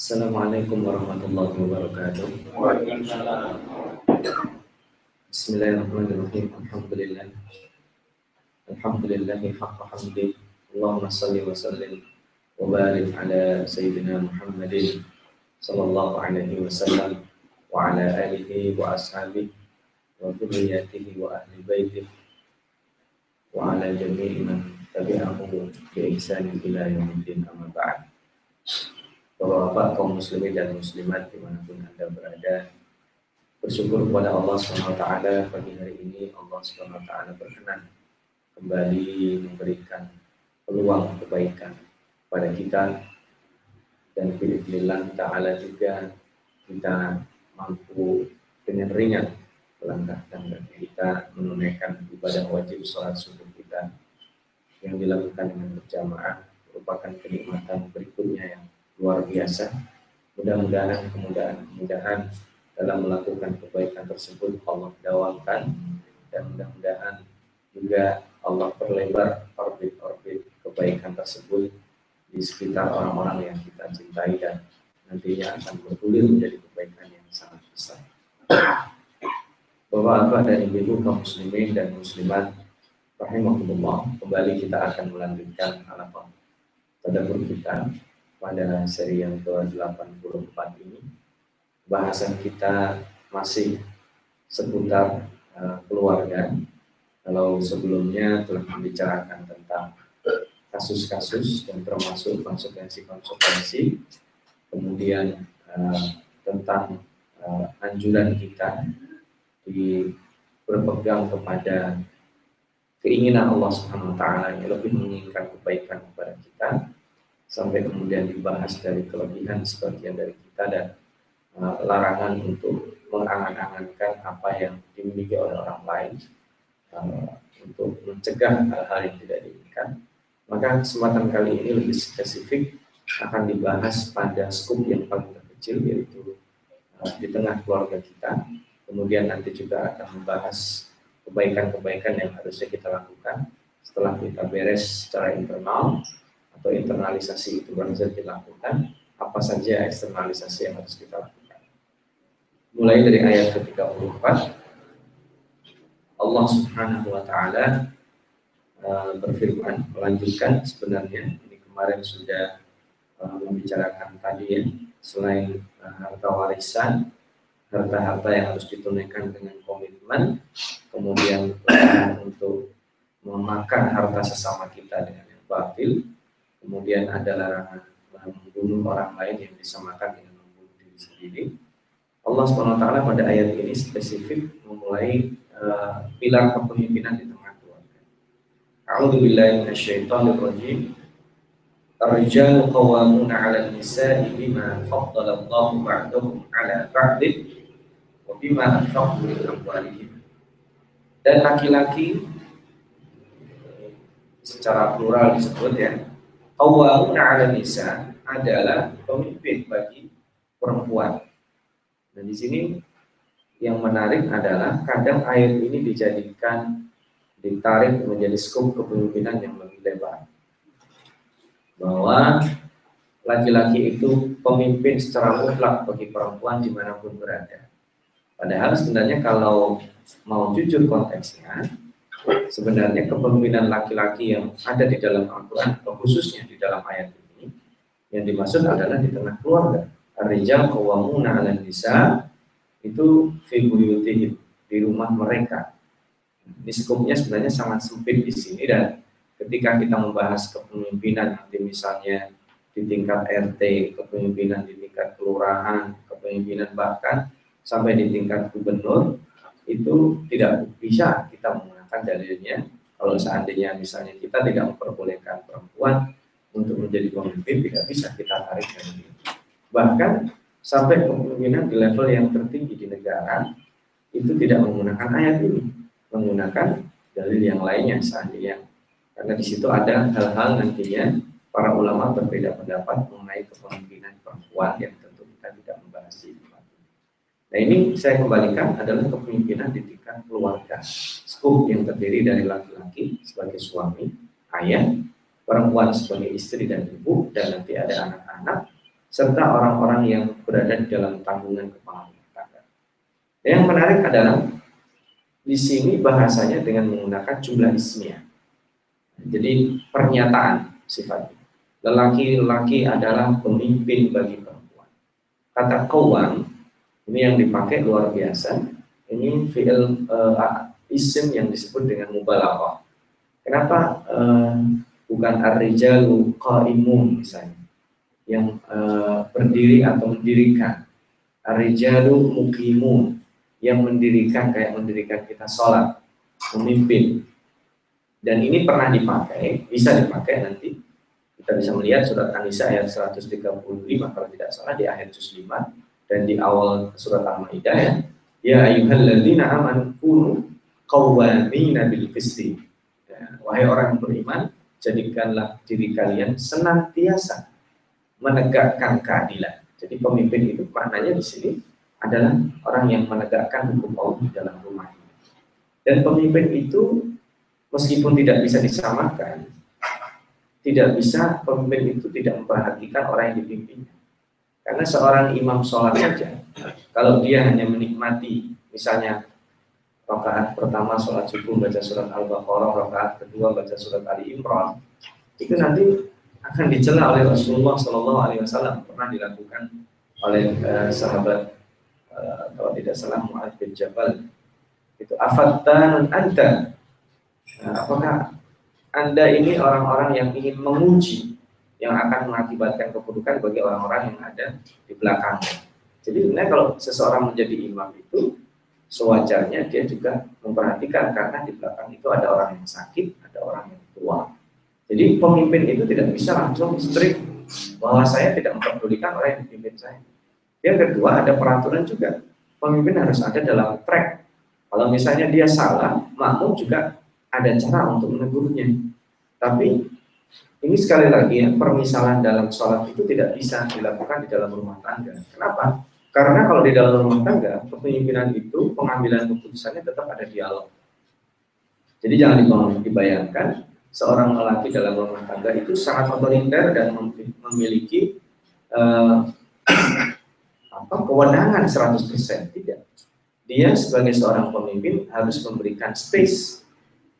Assalamualaikum warahmatullahi wabarakatuh. Bismillahirrahmanirrahim. Alhamdulillah. Alhamdulillahi haqqa hamdi. Allahumma salli wa sallim wa barik ala sayyidina Muhammadin sallallahu alaihi wasallam wa ala alihi wa ashabihi wa dhurriyyatihi wa ahli baitihi wa ala jami'i man tabi'ahu bi ihsanin ila yaumiddin amma ba'd. Bapak-bapak kaum muslimin dan muslimat di mana pun anda berada bersyukur kepada Allah SWT pagi hari ini. Allah SWT berkenan kembali memberikan peluang kebaikan pada kita. Dan bila ta'ala juga kita mampu dengan ringan melangkah tangga kita menunaikan ibadah wajib sholat subuh kita yang dilakukan dengan berjamaah merupakan kenikmatan berikutnya yang luar biasa. Mudah-mudahan kemudahan-kemudahan dalam melakukan kebaikan tersebut Allah dawamkan dan mudah-mudahan juga Allah perlebar orbit-orbit kebaikan tersebut di sekitar orang-orang yang kita cintai dan nantinya akan bergulir menjadi kebaikan yang sangat besar. Bapak-bapak dan ibu-ibu kaum muslimin dan muslimat rahimahumullah, kembali kita akan melanjutkan alaqah tadabbur kita pada seri yang ke-84 ini. Bahasan kita masih seputar uh, keluarga. Kalau sebelumnya telah membicarakan tentang kasus-kasus dan termasuk konsekuensi-konsekuensi, kemudian uh, tentang uh, anjuran kita di berpegang kepada keinginan Allah Subhanahu wa taala yang lebih menginginkan kebaikan kepada kita sampai kemudian dibahas dari kelebihan sebagian dari kita dan uh, larangan untuk mengangan-angankan apa yang dimiliki oleh orang lain uh, untuk mencegah hal-hal yang tidak diinginkan. Maka kesempatan kali ini lebih spesifik akan dibahas pada skup yang paling terkecil yaitu uh, di tengah keluarga kita. Kemudian nanti juga akan membahas kebaikan-kebaikan yang harusnya kita lakukan setelah kita beres secara internal atau internalisasi itu baru saja dilakukan, apa saja eksternalisasi yang harus kita lakukan. Mulai dari ayat ke-34, Allah Subhanahu wa taala uh, berfirman melanjutkan sebenarnya ini kemarin sudah uh, membicarakan tadi ya selain uh, harta warisan harta-harta yang harus ditunaikan dengan komitmen kemudian untuk memakan harta sesama kita dengan yang batil kemudian ada larangan membunuh orang lain yang disamakan dengan membunuh diri sendiri. Allah SWT pada ayat ini spesifik memulai uh, pilar kepemimpinan di tengah keluarga. A'udzu billahi minasyaitonir rajim. Ar-rijalu qawwamuna 'ala an-nisa'i bima faddala Allahu ba'dahum 'ala wa bima anfaqu min amwalihim. Dan laki-laki secara plural disebut ya Qawwamuna 'ala nisa adalah pemimpin bagi perempuan. Dan di sini yang menarik adalah kadang ayat ini dijadikan ditarik menjadi skop kepemimpinan yang lebih lebar. Bahwa laki-laki itu pemimpin secara mutlak bagi perempuan di mana pun berada. Padahal sebenarnya kalau mau jujur konteksnya, sebenarnya kepemimpinan laki-laki yang ada di dalam Al-Quran, khususnya di dalam ayat ini, yang dimaksud adalah di tengah keluarga. Ar-rijal qawwamuna 'alan nisa itu fi di rumah mereka. Ini sebenarnya sangat sempit di sini dan ketika kita membahas kepemimpinan nanti misalnya di tingkat RT, kepemimpinan di tingkat kelurahan, kepemimpinan bahkan sampai di tingkat gubernur itu tidak bisa kita menggunakan dalilnya kalau seandainya misalnya kita tidak memperbolehkan perempuan untuk menjadi pemimpin tidak bisa kita tarik dari ini. Bahkan sampai kepemimpinan di level yang tertinggi di negara itu tidak menggunakan ayat ini, menggunakan dalil yang lainnya seandainya karena di situ ada hal-hal nantinya para ulama berbeda pendapat mengenai kepemimpinan perempuan yang tentu kita tidak membahas ini. Nah ini saya kembalikan adalah kepemimpinan di tingkat keluarga. Skup yang terdiri dari laki-laki sebagai suami, ayah, perempuan sebagai istri dan ibu, dan nanti ada anak-anak, serta orang-orang yang berada di dalam tanggungan kepala rumah tangga. Yang menarik adalah di sini bahasanya dengan menggunakan jumlah ismiyah. Jadi pernyataan sifatnya. Lelaki-lelaki adalah pemimpin bagi perempuan. Kata kawan ini yang dipakai luar biasa. Ini fi'il uh, isim yang disebut dengan mubalaghah. Kenapa uh, bukan ar-rijalu qaimun misalnya yang uh, berdiri atau mendirikan. Ar-rijalu muqimun yang mendirikan kayak mendirikan kita sholat, memimpin. Dan ini pernah dipakai, bisa dipakai nanti. Kita bisa melihat surat An-Nisa ayat 135 kalau tidak salah di akhir juz 5 dan di awal surat Al-Maidah ya. Ya ayyuhalladzina amanu qawwamina bil qisti. Ya, wahai orang beriman, jadikanlah diri kalian senantiasa menegakkan keadilan. Jadi pemimpin itu maknanya di sini adalah orang yang menegakkan hukum Allah di dalam rumah ini. Dan pemimpin itu meskipun tidak bisa disamakan, tidak bisa pemimpin itu tidak memperhatikan orang yang dipimpinnya. Karena seorang imam sholat saja, kalau dia hanya menikmati, misalnya rakaat pertama sholat subuh baca surat Al-Baqarah, rakaat kedua baca surat Ali Imran, itu nanti akan dicela oleh Rasulullah Wasallam. Pernah dilakukan oleh uh, sahabat uh, kalau tidak salah Mu'ad bin Jabal. Itu afattan anta? Nah, apakah anda ini orang-orang yang ingin menguji yang akan mengakibatkan keburukan bagi orang-orang yang ada di belakang. Jadi sebenarnya kalau seseorang menjadi imam itu sewajarnya dia juga memperhatikan karena di belakang itu ada orang yang sakit, ada orang yang tua. Jadi pemimpin itu tidak bisa langsung strict bahwa saya tidak memperdulikan orang yang dipimpin saya. Yang kedua ada peraturan juga. Pemimpin harus ada dalam track. Kalau misalnya dia salah, makmum juga ada cara untuk menegurnya. Tapi ini sekali lagi ya, permisalan dalam sholat itu tidak bisa dilakukan di dalam rumah tangga. Kenapa? Karena kalau di dalam rumah tangga, kepemimpinan itu, pengambilan keputusannya tetap ada dialog. Jadi jangan dibayangkan seorang lelaki dalam rumah tangga itu sangat otoriter dan memiliki uh, apa kewenangan 100% tidak. Dia sebagai seorang pemimpin harus memberikan space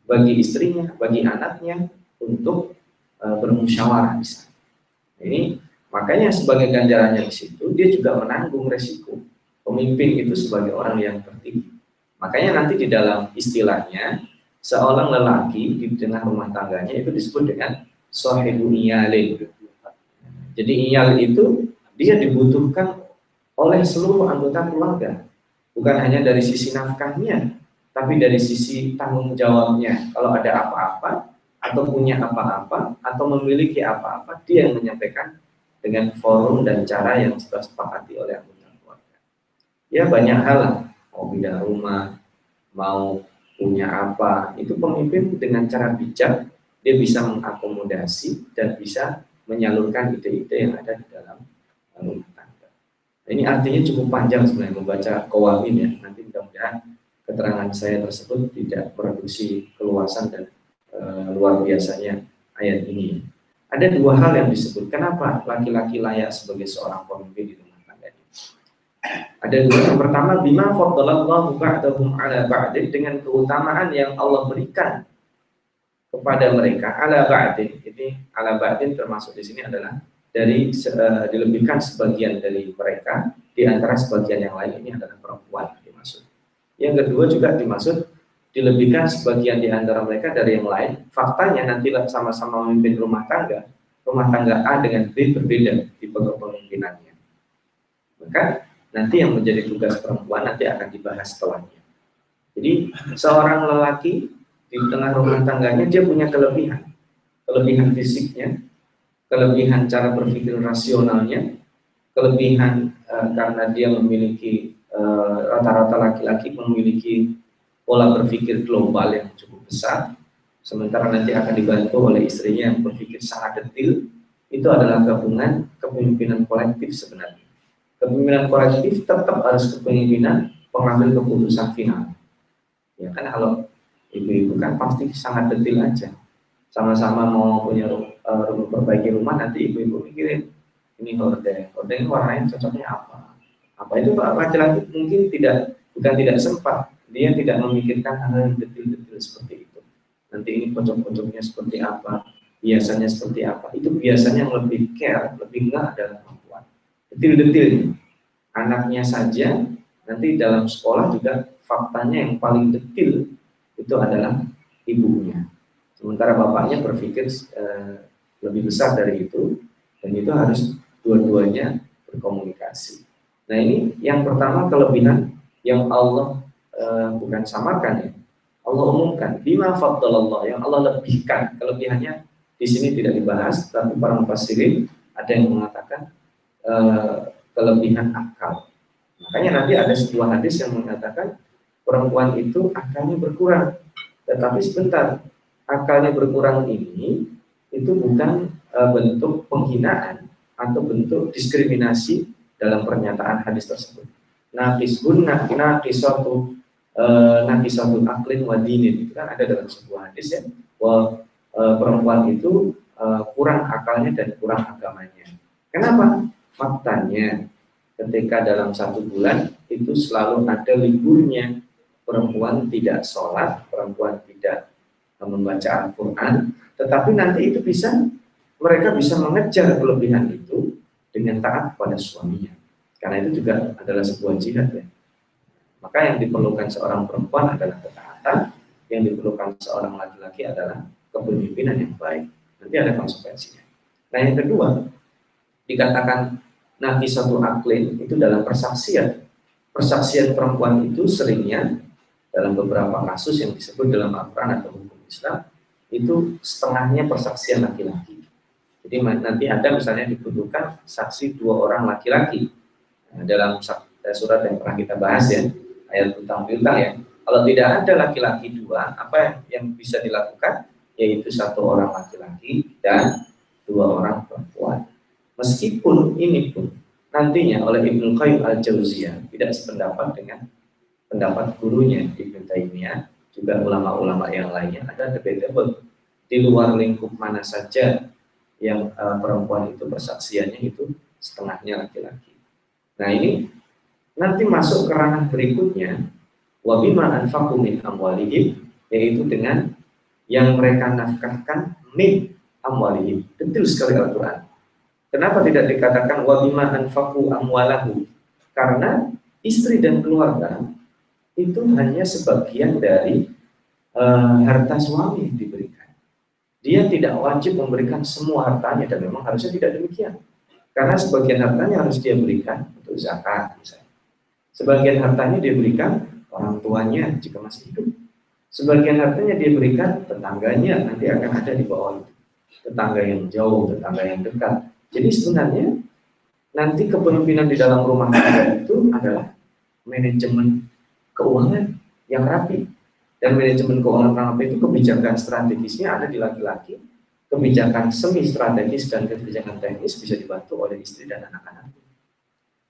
bagi istrinya, bagi anaknya untuk uh, bermusyawarah. Ini Makanya sebagai ganjarannya di situ, dia juga menanggung resiko. Pemimpin itu sebagai orang yang tertinggi. Makanya nanti di dalam istilahnya, seorang lelaki di tengah rumah tangganya itu disebut dengan sohibu iyalin. Jadi iyal itu dia dibutuhkan oleh seluruh anggota keluarga. Bukan hanya dari sisi nafkahnya, tapi dari sisi tanggung jawabnya. Kalau ada apa-apa, atau punya apa-apa, atau memiliki apa-apa, dia yang menyampaikan dengan forum dan cara yang sudah sepakati oleh anggota keluarga. Ya banyak hal mau pindah rumah, mau punya apa, itu pemimpin dengan cara bijak dia bisa mengakomodasi dan bisa menyalurkan ide-ide yang ada di dalam rumah tangga. Nah, ini artinya cukup panjang sebenarnya membaca kawamin ya. Nanti mudah-mudahan keterangan saya tersebut tidak produksi keluasan dan e, luar biasanya ayat ini. Ada dua hal yang disebut. Kenapa laki-laki layak sebagai seorang pemimpin di rumah tangga? Ada dua. Yang pertama, bima faddalallahu ba'dahum ala ba'din dengan keutamaan yang Allah berikan kepada mereka ala ba'din. Ini ala ba'din termasuk di sini adalah dari uh, dilebihkan sebagian dari mereka di antara sebagian yang lain ini adalah perempuan dimaksud. Yang kedua juga dimaksud dilebihkan sebagian di antara mereka dari yang lain. Faktanya nanti sama-sama memimpin rumah tangga, rumah tangga A dengan B berbeda di kepemimpinannya. Maka nanti yang menjadi tugas perempuan nanti akan dibahas setelahnya. Jadi seorang lelaki di tengah rumah tangganya dia punya kelebihan, kelebihan fisiknya, kelebihan cara berpikir rasionalnya, kelebihan uh, karena dia memiliki eh, rata-rata uh, laki-laki memiliki pola berpikir global yang cukup besar, sementara nanti akan dibantu oleh istrinya yang berpikir sangat detail, itu adalah gabungan kepemimpinan kolektif sebenarnya. Kepemimpinan kolektif tetap harus kepemimpinan pengambil keputusan final. Ya kan kalau ibu-ibu kan pasti sangat detail aja. Sama-sama mau punya uh, perbaiki rumah nanti ibu-ibu mikirin ini horde horde ini warnanya cocoknya apa apa itu pak laki-laki mungkin tidak bukan tidak sempat dia tidak memikirkan hal yang detail-detail seperti itu. Nanti ini pojok-pojoknya seperti apa biasanya seperti apa. Itu biasanya yang lebih care lebih enggak adalah perempuan detil-detilnya anaknya saja nanti dalam sekolah juga faktanya yang paling detil itu adalah ibunya. Sementara bapaknya berpikir eh, lebih besar dari itu dan itu harus dua-duanya berkomunikasi. Nah ini yang pertama kelebihan yang Allah eh, bukan samarkan ya Allah umumkan bima faddalallah yang Allah lebihkan kelebihannya di sini tidak dibahas, tapi para mufassirin ada yang mengatakan uh, kelebihan akal. Makanya nanti ada sebuah hadis yang mengatakan perempuan itu akalnya berkurang. Tetapi sebentar, akalnya berkurang ini itu bukan uh, bentuk penghinaan atau bentuk diskriminasi dalam pernyataan hadis tersebut. Nakisbun nakisatu uh, nakisatu aklin wadinin itu kan ada dalam sebuah hadis ya bahwa e, perempuan itu e, kurang akalnya dan kurang agamanya. Kenapa? Faktanya ketika dalam satu bulan itu selalu ada liburnya perempuan tidak sholat, perempuan tidak membaca Al-Quran, tetapi nanti itu bisa mereka bisa mengejar kelebihan itu dengan taat pada suaminya. Karena itu juga adalah sebuah jihad ya. Maka yang diperlukan seorang perempuan adalah ketaatan, yang diperlukan seorang laki-laki adalah kepemimpinan yang baik. Nanti ada konsekuensinya. Nah yang kedua, dikatakan nabi satu aklin itu dalam persaksian. Persaksian perempuan itu seringnya dalam beberapa kasus yang disebut dalam Al-Quran atau hukum Islam itu setengahnya persaksian laki-laki. Jadi nanti ada misalnya dibutuhkan saksi dua orang laki-laki nah, dalam surat yang pernah kita bahas ya ayat utang piutang ya. Kalau tidak ada laki-laki dua, apa yang bisa dilakukan? yaitu satu orang laki-laki dan dua orang perempuan. Meskipun ini pun nantinya oleh Ibnu Qayyim al-Jauziyah tidak sependapat dengan pendapat gurunya Ibnu Taimiyah, juga ulama-ulama yang lainnya ada debatable di luar lingkup mana saja yang uh, perempuan itu persaksiannya itu setengahnya laki-laki. Nah ini nanti masuk ke ranah berikutnya wabima anfaqu min amwalihim yaitu dengan yang mereka nafkahkan min amwalihim. Detail sekali Al-Quran. Kenapa tidak dikatakan wabima anfaku amwalahu? Karena istri dan keluarga itu hanya sebagian dari uh, harta suami yang diberikan. Dia tidak wajib memberikan semua hartanya dan memang harusnya tidak demikian. Karena sebagian hartanya harus dia berikan untuk zakat misalnya. Sebagian hartanya dia berikan orang tuanya jika masih hidup. Sebagian hartanya dia berikan tetangganya, nanti akan ada di bawah itu. Tetangga yang jauh, tetangga yang dekat. Jadi sebenarnya nanti kepemimpinan di dalam rumah tangga itu adalah manajemen keuangan yang rapi. Dan manajemen keuangan yang rapi itu kebijakan strategisnya ada di laki-laki, kebijakan semi strategis dan kebijakan teknis bisa dibantu oleh istri dan anak-anak.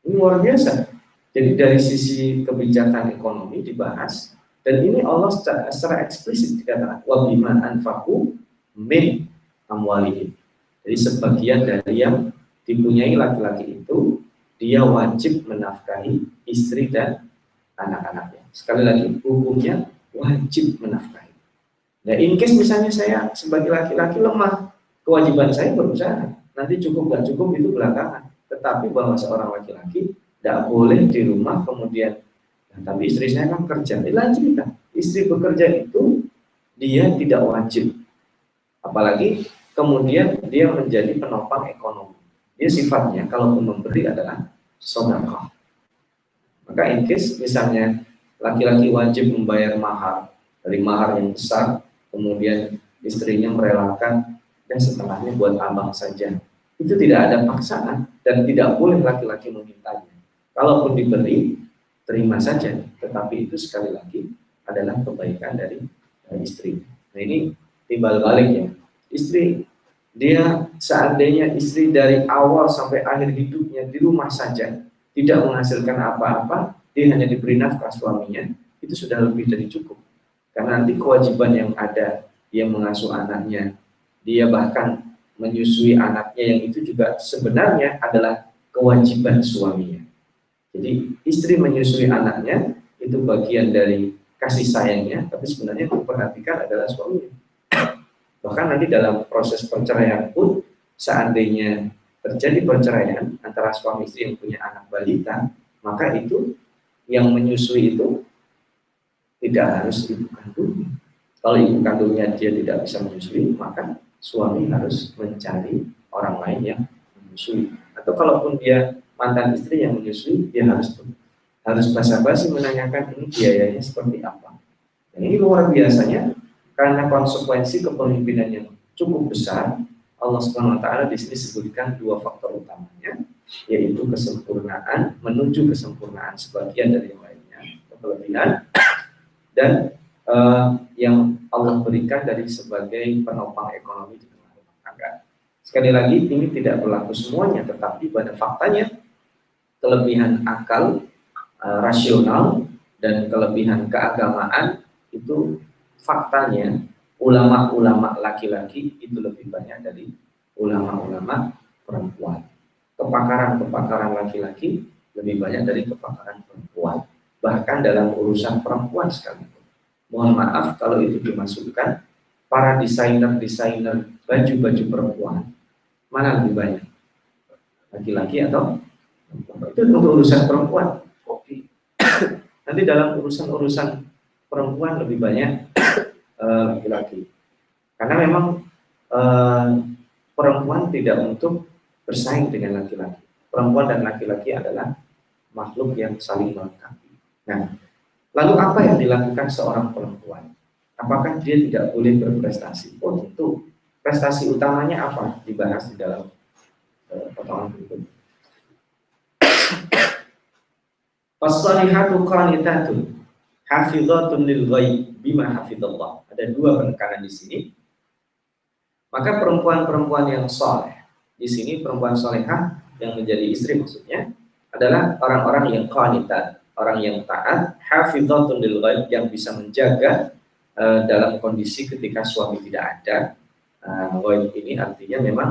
Ini luar biasa. Jadi dari sisi kebijakan ekonomi dibahas, dan ini Allah secara, secara eksplisit dikatakan bima anfaku min amwalihim. Jadi sebagian dari yang dipunyai laki-laki itu dia wajib menafkahi istri dan anak-anaknya. Sekali lagi hukumnya wajib menafkahi. Nah, in case misalnya saya sebagai laki-laki lemah, kewajiban saya berusaha. Nanti cukup nggak cukup itu belakangan. Tetapi bahwa seorang laki-laki tidak boleh di rumah kemudian Nah, tapi istri saya kan kerja, ini lanjutkan. Istri bekerja itu dia tidak wajib. Apalagi kemudian dia menjadi penopang ekonomi. Dia sifatnya kalau memberi adalah sodakoh. Maka in misalnya laki-laki wajib membayar mahar dari mahar yang besar, kemudian istrinya merelakan dan setengahnya buat abang saja. Itu tidak ada paksaan dan tidak boleh laki-laki memintanya. Kalaupun diberi, terima saja, tetapi itu sekali lagi adalah kebaikan dari, istri. Nah ini timbal baliknya. Istri dia seandainya istri dari awal sampai akhir hidupnya di rumah saja tidak menghasilkan apa-apa, dia hanya diberi nafkah suaminya, itu sudah lebih dari cukup. Karena nanti kewajiban yang ada, dia mengasuh anaknya, dia bahkan menyusui anaknya yang itu juga sebenarnya adalah kewajiban suaminya. Jadi istri menyusui anaknya itu bagian dari kasih sayangnya, tapi sebenarnya yang diperhatikan adalah suaminya. Bahkan nanti dalam proses perceraian pun, seandainya terjadi perceraian antara suami istri yang punya anak balita, maka itu yang menyusui itu tidak harus ibu kandungnya. Kalau ibu kandungnya dia tidak bisa menyusui, maka suami harus mencari orang lain yang menyusui. Atau kalaupun dia mantan istri yang menyusui, dia harus harus basa-basi menanyakan ini biayanya seperti apa. Dan ini luar biasanya karena konsekuensi kepemimpinan yang cukup besar, Allah Subhanahu wa taala di sini sebutkan dua faktor utamanya, yaitu kesempurnaan menuju kesempurnaan sebagian dari yang lainnya, kelebihan dan uh, yang Allah berikan dari sebagai penopang ekonomi di tengah rumah tangga. Sekali lagi, ini tidak berlaku semuanya, tetapi pada faktanya kelebihan akal, uh, rasional, dan kelebihan keagamaan itu faktanya ulama-ulama laki-laki itu lebih banyak dari ulama-ulama perempuan. Kepakaran-kepakaran laki-laki lebih banyak dari kepakaran perempuan. Bahkan dalam urusan perempuan sekalipun mohon maaf kalau itu dimasukkan para desainer-desainer baju-baju perempuan mana lebih banyak laki-laki atau itu untuk urusan perempuan oke nanti dalam urusan-urusan perempuan lebih banyak eh, laki-laki karena memang uh, perempuan tidak untuk bersaing dengan laki-laki perempuan dan laki-laki adalah makhluk yang saling melengkapi nah Lalu apa yang dilakukan seorang perempuan? Apakah dia tidak boleh berprestasi? Oh tentu. Prestasi utamanya apa? Dibahas di dalam uh, potongan berikut. Fasalihatu qanitatun hafizatun lil ghaib bima hafizallah. Ada dua penekanan di sini. Maka perempuan-perempuan yang soleh, di sini perempuan solehah yang menjadi istri maksudnya adalah orang-orang yang qanitat, orang yang taat, hafizatun lil ghaib yang bisa menjaga uh, dalam kondisi ketika suami tidak ada. Uh, ini artinya memang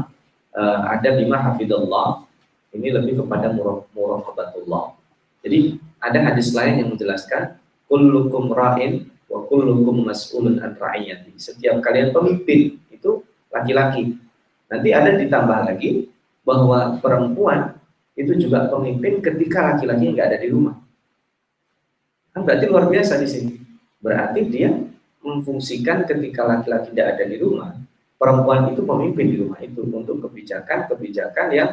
uh, ada bima hafidullah. Ini lebih kepada muraqabatullah. Jadi ada hadis lain yang menjelaskan kullukum ra'in wa kullukum mas'ulun an ra'iyati. Setiap kalian pemimpin itu laki-laki. Nanti ada ditambah lagi bahwa perempuan itu juga pemimpin ketika laki-laki nggak ada di rumah. Kan berarti luar biasa di sini. Berarti dia memfungsikan ketika laki-laki tidak ada di rumah, perempuan itu pemimpin di rumah itu untuk kebijakan-kebijakan yang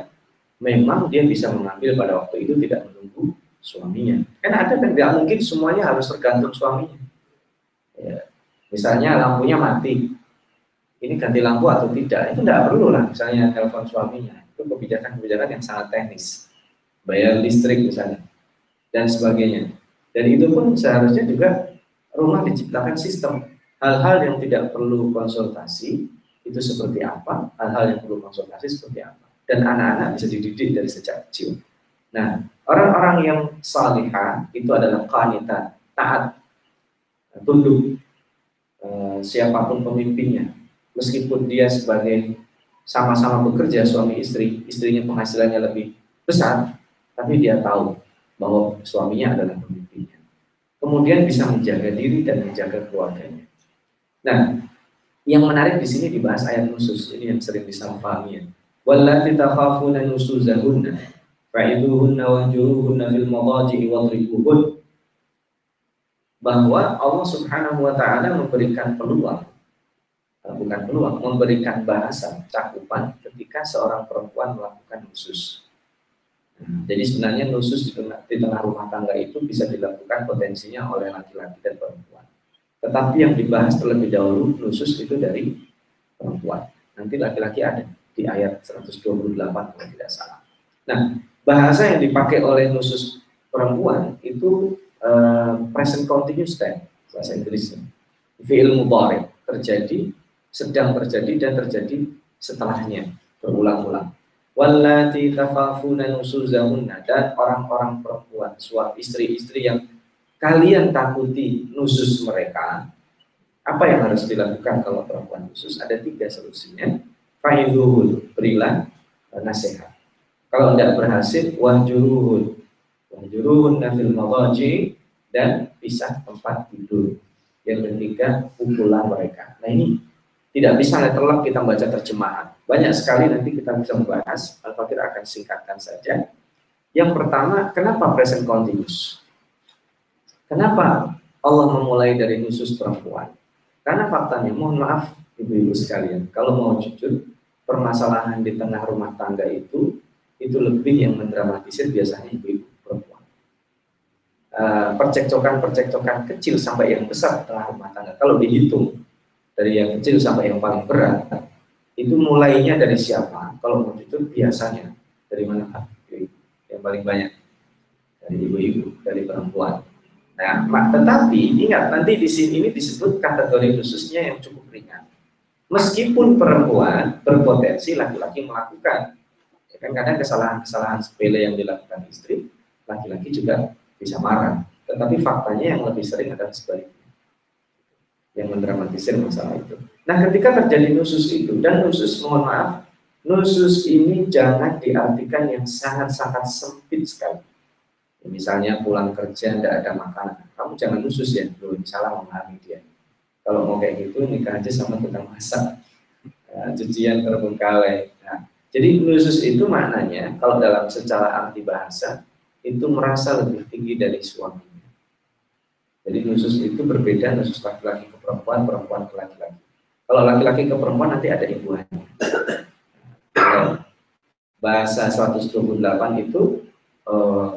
memang dia bisa mengambil pada waktu itu tidak menunggu suaminya. Kan ada kan tidak mungkin semuanya harus tergantung suaminya. Ya. Misalnya lampunya mati, ini ganti lampu atau tidak, itu tidak perlu lah misalnya telepon suaminya. Itu kebijakan-kebijakan yang sangat teknis. Bayar listrik misalnya, dan sebagainya. Dan itu pun seharusnya juga rumah diciptakan sistem. Hal-hal yang tidak perlu konsultasi itu seperti apa, hal-hal yang perlu konsultasi seperti apa. Dan anak-anak bisa dididik dari sejak kecil. Nah, orang-orang yang salihah itu adalah qanita, taat, tunduk eh, siapa pun pemimpinnya. Meskipun dia sebagai sama-sama bekerja suami istri, istrinya penghasilannya lebih besar, tapi dia tahu bahwa suaminya adalah pemimpin kemudian bisa menjaga diri dan menjaga keluarganya. Nah, yang menarik di sini dibahas ayat khusus ini yang sering pahami ya. Wallati takhafuna nusuzahunna fa'iduhunna wahjuruhunna fil madaji'i wadribuhun bahwa Allah Subhanahu wa taala memberikan peluang eh, bukan peluang, memberikan bahasa cakupan ketika seorang perempuan melakukan khusus. Jadi sebenarnya nusus di tengah, di tengah rumah tangga itu bisa dilakukan potensinya oleh laki-laki dan perempuan. Tetapi yang dibahas terlebih dahulu nusus itu dari perempuan. Nanti laki-laki ada di ayat 128 kalau tidak salah. Nah, bahasa yang dipakai oleh nusus perempuan itu uh, present continuous tense bahasa Inggrisnya. Fi'il mudhari terjadi, sedang terjadi dan terjadi setelahnya berulang-ulang wallati tafafuna nusuzahunna dan orang-orang perempuan suami istri-istri yang kalian takuti nusus mereka apa yang harus dilakukan kalau perempuan khusus ada tiga solusinya Faiduhul, berilah nasihat. Kalau tidak berhasil, wahjuruhun. Wahjuruhun nafil mawaji dan pisah tempat tidur. Yang ketiga, pukulan mereka. Nah ini tidak bisa letterlock kita baca terjemahan. Banyak sekali nanti kita bisa membahas, Al-Fatih akan singkatkan saja. Yang pertama, kenapa present continuous? Kenapa Allah memulai dari khusus perempuan? Karena faktanya, mohon maaf ibu-ibu sekalian, kalau mau jujur, permasalahan di tengah rumah tangga itu, itu lebih yang mendramatisir biasanya ibu-ibu perempuan. Uh, percekcokan-percekcokan kecil sampai yang besar di tengah rumah tangga, kalau dihitung dari yang kecil sampai yang paling berat, itu mulainya dari siapa? Kalau mau jujur, biasanya dari mana? Yang paling banyak dari ibu-ibu, dari perempuan Nah, tetapi ingat nanti di sini ini disebut kategori khususnya yang cukup ringan. Meskipun perempuan berpotensi laki-laki melakukan, kan kadang kesalahan-kesalahan sepele yang dilakukan istri, laki-laki juga bisa marah. Tetapi faktanya yang lebih sering adalah sebaliknya, yang mendramatisir masalah itu. Nah, ketika terjadi nusus itu dan nusus, mohon maaf, nusus ini jangan diartikan yang sangat-sangat sempit sekali. Misalnya pulang kerja tidak ada makanan. Kamu jangan khusus ya dulu salah memahami dia. Kalau mau kayak gitu nikah aja sama tukang masak. Ya, cucian terbengkalai jadi khusus itu maknanya kalau dalam secara arti bahasa itu merasa lebih tinggi dari suaminya. Jadi khusus itu berbeda khusus laki-laki ke perempuan perempuan ke laki-laki. Kalau laki-laki ke perempuan nanti ada ibuannya. Bahasa 128 itu eh,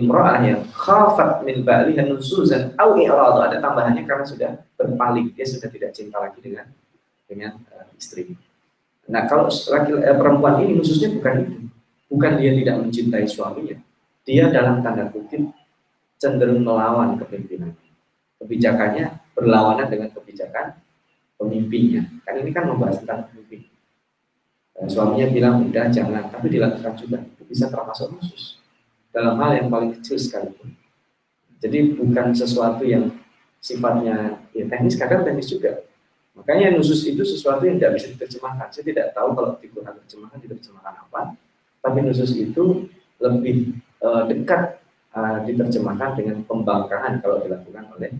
imro'ah yang khafat min ba'liha nusuzan au i'radu. Ada tambahannya karena sudah berpaling dia sudah tidak cinta lagi dengan dengan uh, istri. Nah, kalau laki uh, perempuan ini khususnya bukan itu. Bukan dia tidak mencintai suaminya. Dia dalam tanda kutip cenderung melawan kepemimpinan. Kebijakannya berlawanan dengan kebijakan pemimpinnya. Kan ini kan membahas tentang pemimpin. Uh, suaminya bilang udah jangan, tapi dilakukan juga. Itu bisa termasuk khusus dalam hal yang paling kecil sekalipun. Jadi bukan sesuatu yang sifatnya ya teknis, kadang teknis juga. Makanya nusus itu sesuatu yang tidak bisa diterjemahkan. Saya tidak tahu kalau di Quran terjemahan diterjemahkan apa, tapi nusus itu lebih uh, dekat uh, diterjemahkan dengan pembangkangan kalau dilakukan oleh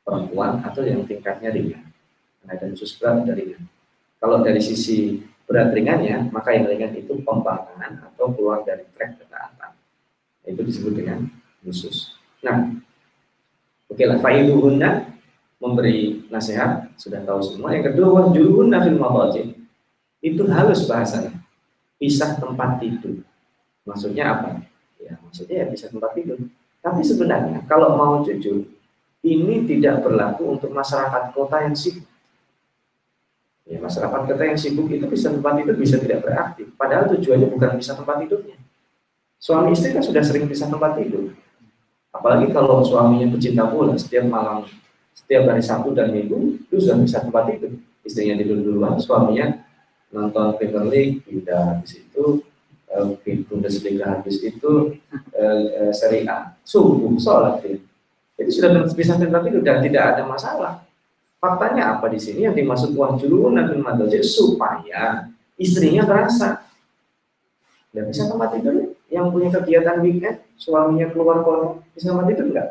perempuan atau yang tingkatnya ringan. Nah, dan nusus berat dari ringan. Kalau dari sisi berat ringannya, maka yang ringan itu pembangkangan atau keluar dari track ketaatan itu disebut dengan khusus. Nah, oke okay lah, fa'iduhunna memberi nasihat, sudah tahu semua. Yang kedua, wahjuruhunna fil madaji. Itu halus bahasanya. Pisah tempat tidur. Maksudnya apa? Ya, maksudnya ya pisah tempat tidur. Tapi sebenarnya kalau mau jujur, ini tidak berlaku untuk masyarakat kota yang sibuk. Ya, masyarakat kota yang sibuk itu bisa tempat tidur bisa tidak beraktif. Padahal tujuannya bukan bisa tempat tidurnya. Suami istri kan sudah sering bisa tempat tidur. Apalagi kalau suaminya pecinta bola, setiap malam, setiap hari Sabtu dan Minggu, itu sudah bisa tempat tidur. Istrinya tidur duluan, suaminya nonton Premier League, pindah habis itu, eh, Bundesliga habis itu, eh, eh, Serie A, subuh, sholat. Ya. Jadi sudah bisa tempat tidur dan tidak ada masalah. Faktanya apa di sini? Yang dimaksud uang juru nabi supaya istrinya berasa. Tidak bisa tempat tidur yang punya kegiatan weekend, suaminya keluar kota, bisa tempat tidur enggak?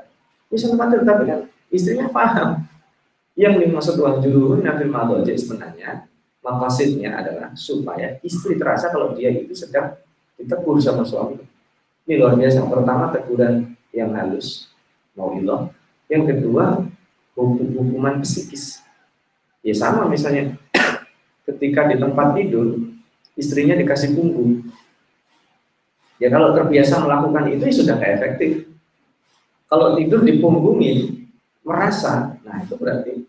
Bisa tempat tidur, tapi kan istrinya paham. Yang dimaksud juru nafil madoja sebenarnya, makasidnya adalah supaya istri terasa kalau dia itu sedang ditegur sama suami. Ini luar biasa. Pertama, teguran yang halus, mau ilah. Yang kedua, hukum-hukuman psikis. Ya sama misalnya, ketika di tempat tidur, istrinya dikasih punggung, Ya kalau terbiasa melakukan itu ya sudah kayak efektif. Kalau tidur dipunggungi, merasa, nah itu berarti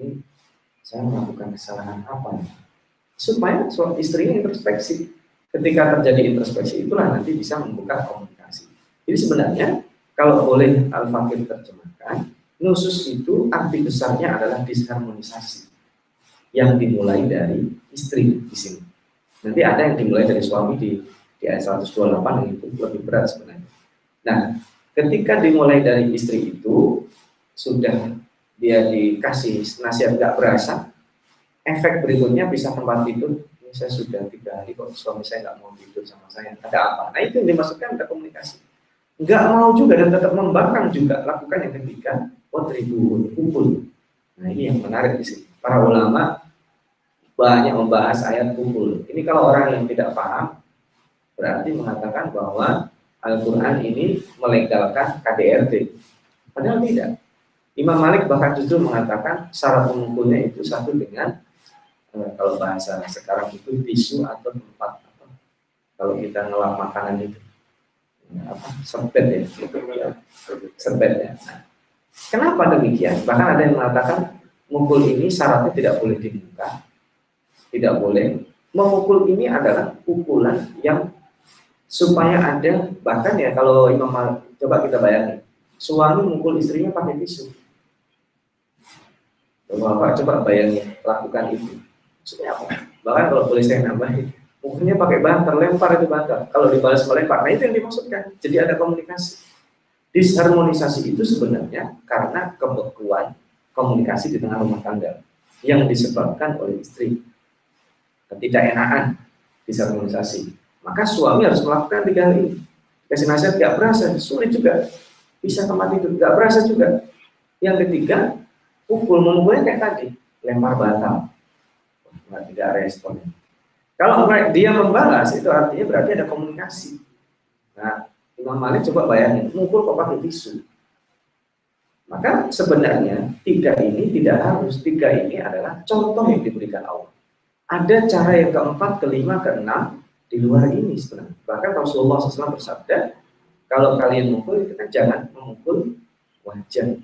ini saya melakukan kesalahan apa nih? Supaya suami istrinya introspeksi. Ketika terjadi introspeksi itulah nanti bisa membuka komunikasi. Jadi sebenarnya kalau boleh Al-Fakir terjemahkan, nusus itu arti besarnya adalah disharmonisasi yang dimulai dari istri di sini. Nanti ada yang dimulai dari suami di di ayat 128 itu lebih berat sebenarnya. Nah, ketika dimulai dari istri itu sudah dia dikasih nasihat nggak berasa, efek berikutnya bisa tempat tidur saya sudah tiga hari kok suami saya nggak mau tidur sama saya. Ada apa? Nah itu yang dimaksudkan ada komunikasi. Nggak mau juga dan tetap membangkang juga. Lakukan yang ketiga, ribu pukul. Nah ini yang menarik di sini. Para ulama banyak membahas ayat pukul. Ini kalau orang yang tidak paham, berarti mengatakan bahwa Al-Quran ini melegalkan KDRT. Padahal tidak. Imam Malik bahkan justru mengatakan syarat pemukulnya itu satu dengan eh, kalau bahasa sekarang itu tisu atau tempat apa, kalau kita ngelap makanan itu ya, apa serbet ya, serbet ya. Nah, kenapa demikian? Bahkan ada yang mengatakan mukul ini syaratnya tidak boleh dibuka, tidak boleh. Memukul ini adalah pukulan yang supaya ada bahkan ya kalau Imam Malik, coba kita bayangin suami mukul istrinya pakai tisu Bapak coba bayangin lakukan itu. Maksudnya apa? Bahkan kalau boleh saya nambahin, mungkinnya pakai bantal, lempar itu bantal. Kalau dibalas melempar, nah itu yang dimaksudkan. Jadi ada komunikasi. Disharmonisasi itu sebenarnya karena kebekuan komunikasi di tengah rumah tangga yang disebabkan oleh istri ketidakenakan disharmonisasi. Maka suami harus melakukan tiga hal ini. Kasih nasihat gak berasa, sulit juga. Bisa tempat itu, gak berasa juga. Yang ketiga, pukul memukulnya kayak tadi lempar bantal nggak tidak respon. Kalau dia membalas itu artinya berarti ada komunikasi. Nah Imam Malik coba bayangin mukul kok pakai tisu. Maka sebenarnya tiga ini tidak harus. Tiga ini adalah contoh yang diberikan Allah. Ada cara yang keempat kelima keenam di luar ini sebenarnya. Bahkan Rasulullah SAW bersabda kalau kalian mukul kan jangan memukul wajah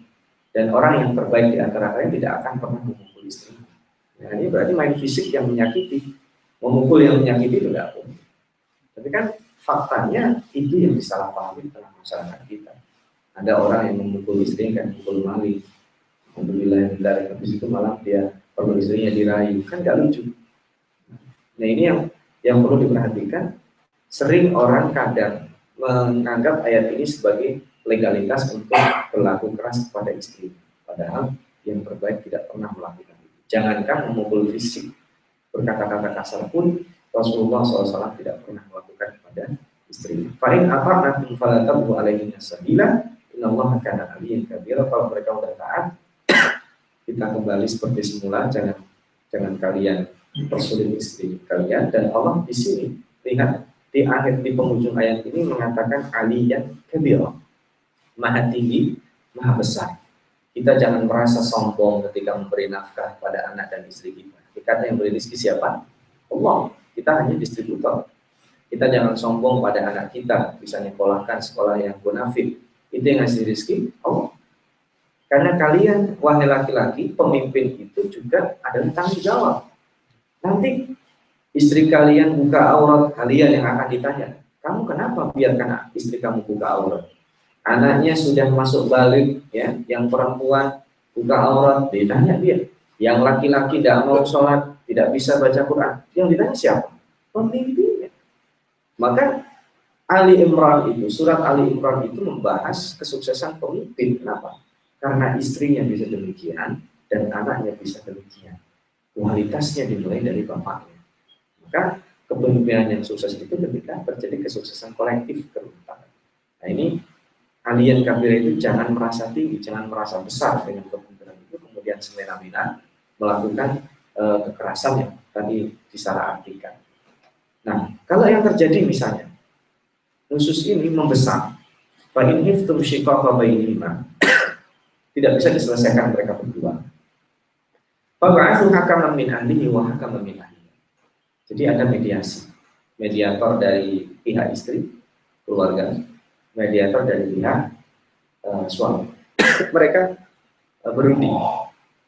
dan orang yang terbaik di antara kalian tidak akan pernah memukul istri. Nah, ini berarti main fisik yang menyakiti. Memukul yang menyakiti itu tidak boleh. Tapi kan faktanya itu yang disalahpahami dalam masyarakat kita. Ada orang yang memukul istri kan memukul maling. Alhamdulillah dari habis itu malah dia perlu istrinya dirayu. Kan gak lucu. Nah ini yang yang perlu diperhatikan. Sering orang kadang menganggap ayat ini sebagai legalitas untuk berlaku keras kepada istri. Padahal yang terbaik tidak pernah melakukan itu. Jangankan memukul fisik, berkata-kata kasar pun Rasulullah SAW tidak pernah melakukan kepada istri. Fa'in apa nanti falatabu alaihi nasabila Inna Allah akan aliyin kabira Kalau mereka sudah taat Kita kembali seperti semula Jangan jangan kalian persulit istri kalian Dan Allah di sini Lihat di akhir di penghujung ayat ini mengatakan aliyan kabira maha tinggi, maha besar. Kita jangan merasa sombong ketika memberi nafkah pada anak dan istri kita. Kita yang beri rezeki siapa? Allah. Kita hanya distributor. Kita jangan sombong pada anak kita, bisa nyekolahkan sekolah yang bonafit. Itu yang ngasih rezeki Allah. Karena kalian, wahai laki-laki, pemimpin itu juga adalah tanggung jawab. Nanti istri kalian buka aurat, kalian yang akan ditanya, kamu kenapa biarkan istri kamu buka aurat? Anaknya sudah masuk balik ya yang perempuan buka aurat ditanya dia. Yang laki-laki tidak mau sholat tidak bisa baca Quran. Yang ditanya siapa? Pemimpinnya. Maka Ali Imran itu surat Ali Imran itu membahas kesuksesan pemimpin. Kenapa? Karena istrinya bisa demikian dan anaknya bisa demikian. Kualitasnya dimulai dari bapaknya. Maka kepemimpinan yang sukses itu ketika terjadi kesuksesan kolektif ke Nah ini kalian kafir itu jangan merasa tinggi, jangan merasa besar dengan kepemimpinan itu, kemudian semena-mena melakukan e, kekerasan yang tadi disalah artikan. Nah, kalau yang terjadi misalnya, khusus ini membesar, tidak bisa diselesaikan mereka berdua. Ahlihi. Jadi ada mediasi. Mediator dari pihak istri, keluarga, mediator dari pihak uh, suami. mereka uh, berunding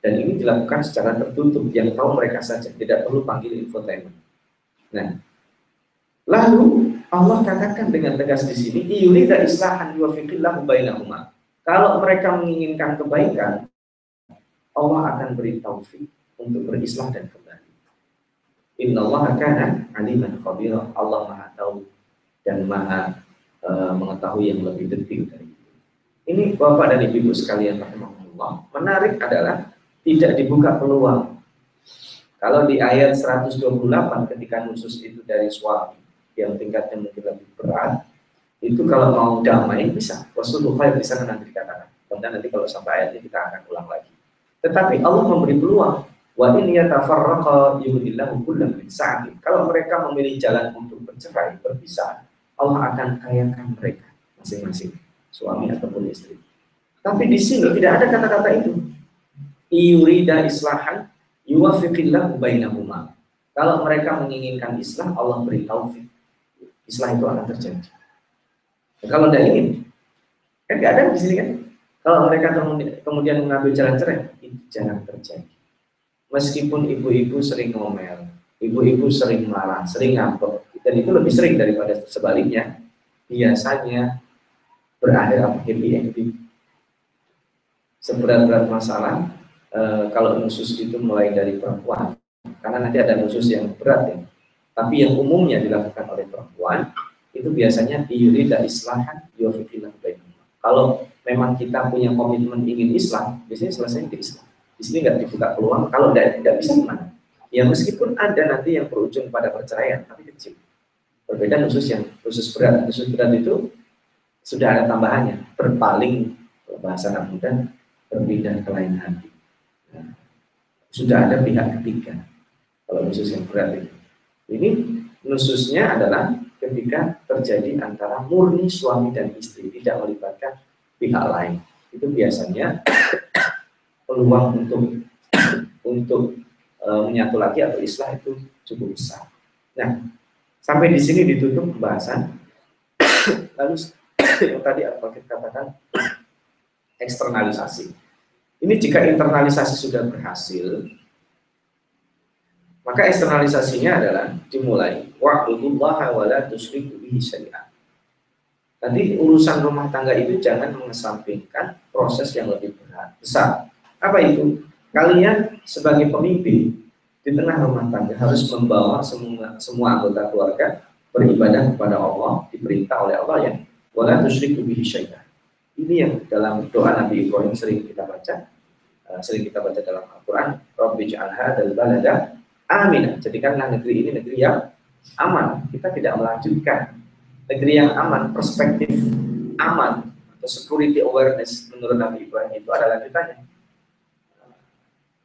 dan ini dilakukan secara tertutup yang tahu mereka saja, tidak perlu panggil infotainment. Nah, lalu Allah katakan dengan tegas di sini, yurida islahan yuwafiqillahu bainahuma. Kalau mereka menginginkan kebaikan, Allah akan beri taufik untuk berislah dan kembali. Inna Allah kana aliman khabira. Allah maha tahu dan maha Eh, mengetahui yang lebih detail dari itu. Ini Bapak dan Ibu sekalian rahimahullah, menarik adalah tidak dibuka peluang Kalau di ayat 128 ketika nusus itu dari suami yang tingkatnya mungkin lebih berat, itu kalau mau damai bisa. Rasulullah bisa nanti dikatakan. Kemudian nanti kalau sampai ayatnya kita akan ulang lagi. Tetapi Allah memberi peluang. Wa. Kalau mereka memilih jalan untuk bercerai, berpisah, Allah akan kayakan mereka masing-masing, suami ataupun istri. Tapi di sini tidak ada kata-kata itu. Iurida islahan yuwafiqillahu bainahuma. Kalau mereka menginginkan islah, Allah beri taufik. Islah itu akan terjadi. Nah, kalau tidak ingin, kan tidak ada di sini kan. Kalau mereka kemudian mengambil jalan cerai, itu jangan terjadi. Meskipun ibu-ibu sering ngomel, ibu-ibu sering marah, sering ngambek, dan itu lebih sering daripada sebaliknya, biasanya berakhir happy ending. Seberat-berat masalah, e, kalau nusus itu mulai dari perempuan, karena nanti ada nusus yang berat ya. Tapi yang umumnya dilakukan oleh perempuan itu biasanya dari islahan yufiqillah Kalau memang kita punya komitmen ingin Islam, biasanya selesai di Islam. Di sini nggak dibuka peluang. Kalau tidak, bisa gimana? Ya meskipun ada nanti yang berujung pada perceraian, tapi kecil. Berbeda khusus yang khusus berat. Khusus berat itu sudah ada tambahannya. Berpaling bahasa anak muda berpindah ke lain hati. Nah, sudah ada pihak ketiga kalau nusus yang berat itu. Ini nususnya adalah ketika terjadi antara murni suami dan istri, tidak melibatkan pihak lain. Itu biasanya peluang untuk untuk e, menyatu lagi atau islah itu cukup besar. Nah, sampai di sini ditutup pembahasan. Lalu yang tadi apa kita katakan eksternalisasi. Ini jika internalisasi sudah berhasil, maka eksternalisasinya adalah dimulai wa'budullaha wa la tusyriku bihi syai'an. Nanti urusan rumah tangga itu jangan mengesampingkan proses yang lebih berat, besar. Apa itu? Kalian sebagai pemimpin di tengah rumah tangga harus membawa semua semua anggota keluarga beribadah kepada Allah, diperintah oleh Allah ya. Wala tusyriku bihi. Ini yang dalam doa Nabi Ibrahim sering kita baca, eh, sering kita baca dalam Al-Quran, Rabbi ja'alha dal balada amin. Jadikanlah negeri ini negeri yang aman. Kita tidak melanjutkan negeri yang aman, perspektif aman atau security awareness menurut Nabi Ibrahim itu adalah lanjutannya.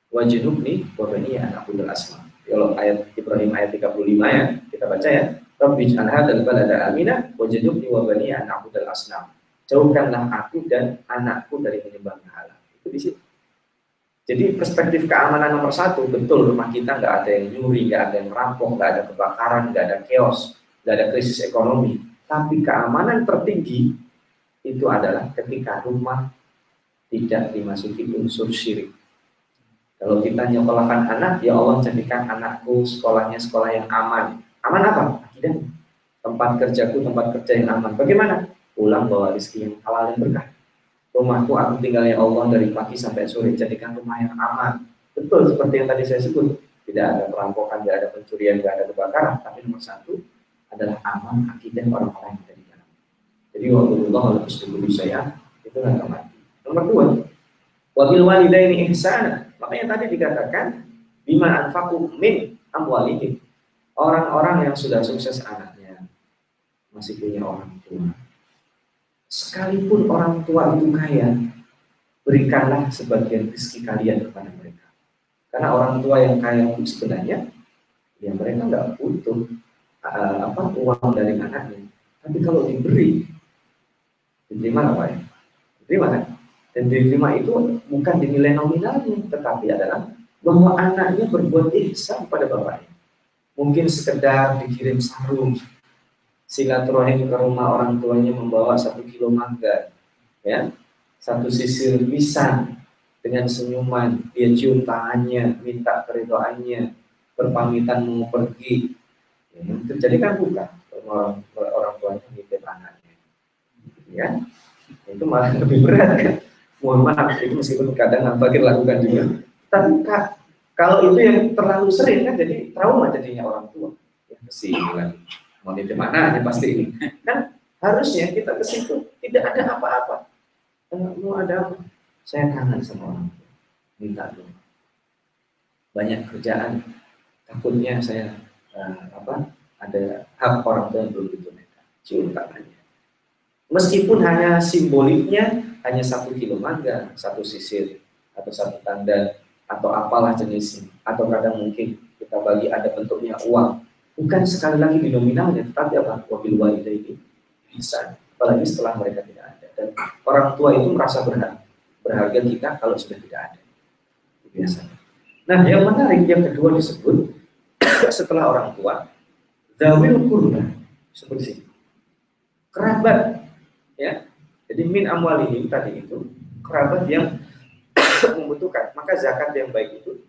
Wajibni wabani anak budal asma. Kalau ayat Ibrahim ayat 35 ya, kita baca ya. Rabbi dan balada amina wajibni wabani anak budal asnam. Jauhkanlah aku dan anakku dari menyembah berhala. Itu di situ. Jadi perspektif keamanan nomor satu, betul rumah kita nggak ada yang nyuri, nggak ada yang merampok, nggak ada kebakaran, nggak ada chaos, nggak ada krisis ekonomi. Tapi keamanan tertinggi itu adalah ketika rumah tidak dimasuki unsur syirik. Kalau kita nyekolahkan anak, ya Allah jadikan anakku sekolahnya sekolah yang aman. Aman apa? Akidah. Tempat kerjaku tempat kerja yang aman. Bagaimana? Pulang bawa rezeki yang halal yang berkah rumahku aku tinggalnya Allah dari pagi sampai sore jadikan rumah yang aman betul seperti yang tadi saya sebut tidak ada perampokan tidak ada pencurian tidak ada kebakaran tapi nomor satu adalah aman akidah orang-orang yang ada di dalam jadi waktu Allah harus saya itu nggak mati nomor dua wabil walidaini ihsana makanya tadi dikatakan bima anfaku min amwalihim orang-orang yang sudah sukses anaknya masih punya orang tua Sekalipun orang tua itu kaya, berikanlah sebagian rezeki kalian kepada mereka. Karena orang tua yang kaya itu sebenarnya, ya mereka nggak butuh uh, apa uang dari anaknya. Tapi kalau diberi, diterima apa ya? Diterima kan? Dan diterima itu bukan dinilai nominalnya, tetapi adalah bahwa anaknya berbuat ihsan pada bapaknya. Mungkin sekedar dikirim sarung, silaturahim ke rumah orang tuanya membawa satu kilo mangga, ya, satu sisir pisang dengan senyuman, dia cium tangannya, minta keridoannya, berpamitan mau pergi. Terjadi kan bukan orang, orang tuanya nitip anaknya, ya, itu malah lebih berat kan. Mohon maaf, itu meskipun kadang fakir lakukan juga. Tapi kak, kalau itu yang terlalu sering kan jadi trauma jadinya orang tua. Ya, ke sini lagi. Mau di mana aja pasti ini. Kan harusnya kita ke situ tidak ada apa-apa. Mau ada apa? Saya kangen sama orang tua. Minta dulu banyak kerjaan. Takutnya saya uh, apa ada hak orang tua yang belum ditunaikan. Cium tangannya. Meskipun hanya simboliknya hanya satu kilo mangga satu sisir atau satu tanda atau apalah jenisnya. Atau kadang mungkin kita bagi ada bentuknya uang. Bukan sekali lagi di nominalnya tetapi apa? Wabil ini bisa. Apalagi setelah mereka tidak ada. Dan orang tua itu merasa berharga berharga kita kalau sudah tidak ada. Biasanya. Nah yang menarik yang kedua disebut setelah orang tua Zawil kurba seperti ini. Kerabat ya. Jadi min amwalihim tadi itu kerabat yang membutuhkan. Maka zakat yang baik itu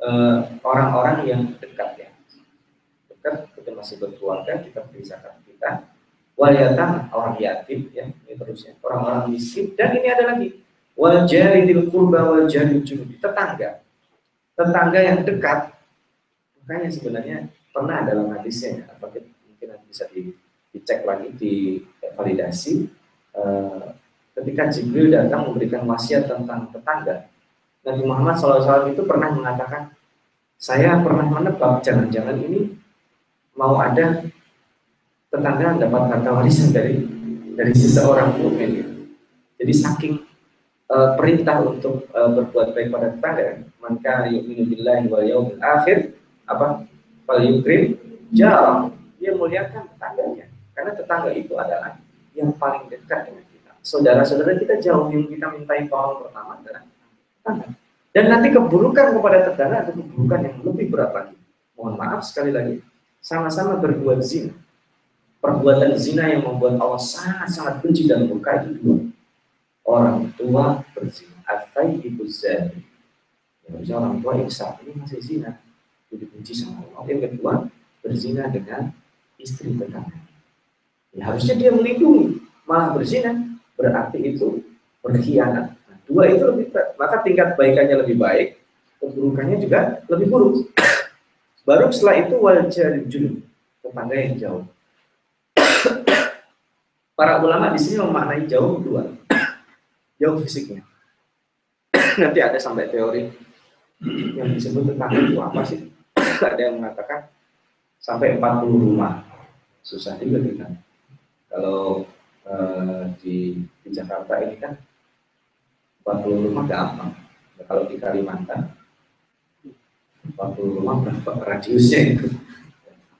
eh, orang-orang uh, yang dekat ya. Dekat kita masih berkeluarga, kita beri zakat kita. Wal orang yatim ya, ini terusnya. Orang-orang miskin dan ini ada lagi wal jaridil kurba wal jaridil junubi tetangga. Tetangga yang dekat Makanya sebenarnya pernah dalam hadisnya, apakah mungkin nanti bisa di, dicek lagi, di validasi. Uh, ketika Jibril datang memberikan wasiat tentang tetangga, Nabi Muhammad SAW itu pernah mengatakan, saya pernah menebak jangan-jangan ini mau ada tetangga dapat harta warisan dari dari seseorang mukmin. Jadi saking uh, perintah untuk uh, berbuat baik pada tetangga, maka yu'minu billahi wal yaumil akhir apa yukrim jauh dia muliakan tetangganya karena tetangga itu adalah yang paling dekat dengan kita. Saudara-saudara kita jauh yang kita mintai tolong pertama adalah tetangga. Dan nanti keburukan kepada tetangga atau keburukan yang lebih berat lagi. Mohon maaf sekali lagi. Sama-sama berbuat zina. Perbuatan zina yang membuat Allah sangat-sangat benci dan murka itu dua orang tua berzina. Atau ibu zani ya, orang tua yang saat ini masih zina itu dibenci sama Allah. Yang kedua, berzina dengan istri tetangga. Ya, harusnya dia melindungi, malah berzina berarti itu berkhianat. Nah, dua itu lebih maka tingkat baikannya lebih baik, keburukannya juga lebih buruk. Baru setelah itu wajah junub, tetangga yang jauh. Para ulama di sini memaknai jauh dua, jauh fisiknya. Nanti ada sampai teori yang disebut tetangga itu apa sih? ada yang mengatakan sampai 40 rumah. Susah juga kita. Kalau eh, di, di Jakarta ini kan 40 rumah gampang. Nah, kalau di Kalimantan 40 rumah berapa radiusnya itu.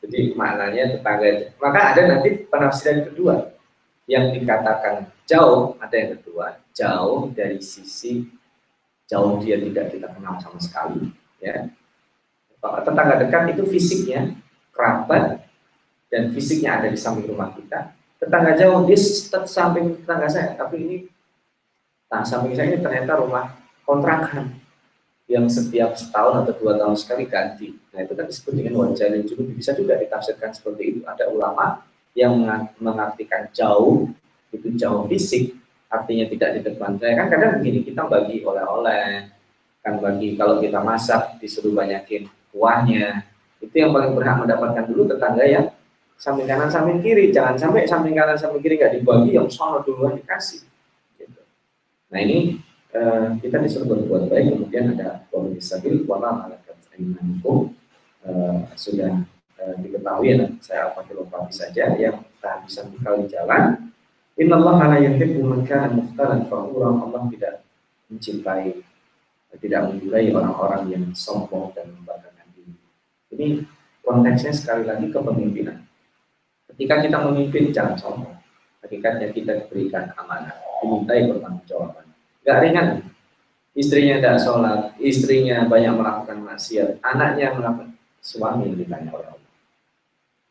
Jadi maknanya tetangga. Maka ada nanti penafsiran kedua yang dikatakan jauh, ada yang kedua, jauh dari sisi jauh dia tidak kita kenal sama sekali, ya tetangga dekat itu fisiknya kerabat dan fisiknya ada di samping rumah kita. Tetangga jauh dia samping tetangga saya, tapi ini nah samping saya ini ternyata rumah kontrakan yang setiap setahun atau dua tahun sekali ganti. Nah itu kan disebut dengan wajah dan juga bisa juga ditafsirkan seperti itu. Ada ulama yang mengartikan jauh itu jauh fisik, artinya tidak di depan saya. Kan kadang begini kita bagi oleh-oleh, kan bagi kalau kita masak disuruh banyakin kuahnya itu yang paling berhak mendapatkan dulu tetangga yang samping kanan samping kiri jangan sampai samping kanan samping kiri nggak dibagi yang soal duluan dikasih gitu. nah ini uh, kita disuruh berbuat baik kemudian ada wabili sabil wala malakat imanukum uh, sudah uh, diketahui ya saya apa lompat saja yang bisa bekal di jalan Inna Allah ala yuhibbu man kana mukhtalan Allah tidak mencintai tidak menyukai orang-orang yang sombong dan membanggakan ini konteksnya sekali lagi kepemimpinan. Ketika kita memimpin jangan sombong. Hakikatnya kita diberikan amanah, dimintai pertanggungjawaban. Gak ringan. Istrinya tidak sholat, istrinya banyak melakukan maksiat, anaknya melakukan suami yang ditanya oleh Allah.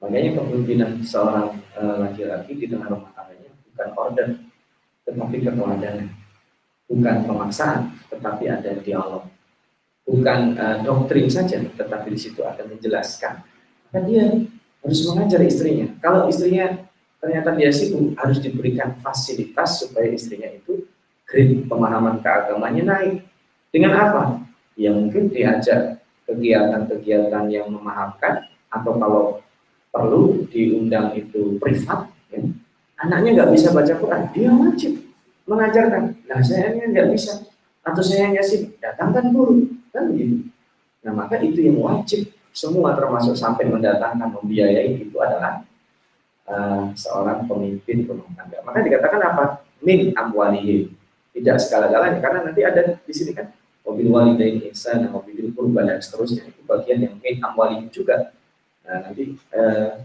Makanya kepemimpinan seorang eh, laki-laki di tengah rumah tangganya bukan order, tetapi keteladanan. Bukan pemaksaan, tetapi ada dialog bukan uh, doktrin saja, tetapi di situ akan menjelaskan. Maka dia harus mengajar istrinya. Kalau istrinya ternyata dia sibuk, harus diberikan fasilitas supaya istrinya itu grade pemahaman keagamannya naik. Dengan apa? Ya mungkin diajak kegiatan-kegiatan yang memahamkan, atau kalau perlu diundang itu privat, ya. anaknya nggak bisa baca Quran, dia wajib mengajarkan. Nah saya nggak bisa, atau saya nggak sih datangkan guru kan begitu Nah maka itu yang wajib semua termasuk sampai mendatangkan membiayai itu adalah uh, seorang pemimpin rumah tangga. Maka dikatakan apa? Min amwalihi. Tidak segala-galanya karena nanti ada di sini kan mobil walidain insan, mobil kurban dan seterusnya itu bagian yang min amwalihi juga. Nah, nanti uh,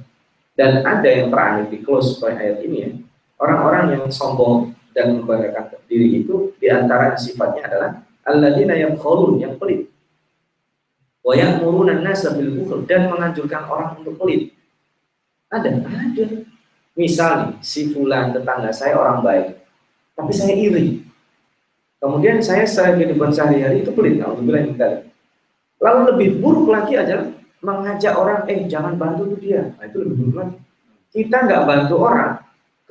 dan ada yang terakhir di close point ayat ini ya orang-orang yang sombong dan membanggakan diri itu di antara sifatnya adalah alladzina yang kholun yang pelit wa ya'muruna nasa bil dan menganjurkan orang untuk pelit. Ada ada. Misal nih si fulan tetangga saya orang baik tapi saya iri. Kemudian saya secara kehidupan sehari-hari itu pelit kalau bilang lalu lebih buruk lagi adalah mengajak orang eh jangan bantu dia. Nah, itu lebih buruk lagi. Kita nggak bantu orang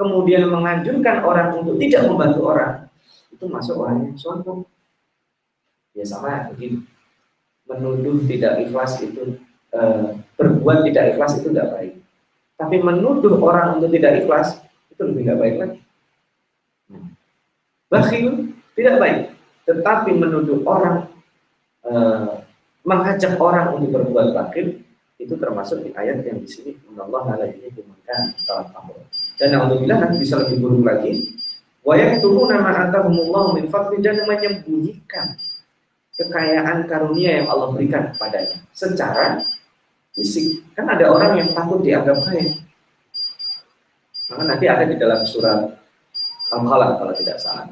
kemudian menganjurkan orang untuk tidak membantu orang, itu masuk orang yang sombong. Ya sama begini, menuduh tidak ikhlas itu e, berbuat tidak ikhlas itu tidak baik. Tapi menuduh orang untuk tidak ikhlas itu lebih tidak baik lagi. Bakhil tidak baik, tetapi menuduh orang e, mengajak orang untuk berbuat bakhil itu termasuk di ayat yang di sini Allah ala ini bukan dan alhamdulillah nanti bisa lebih buruk lagi wa nama atahumullah min fadli dan menyembunyikan kekayaan karunia yang Allah berikan kepadanya secara fisik kan ada orang yang takut dianggap kaya maka nanti ada di dalam surat Al-Qalaq kalau tidak salah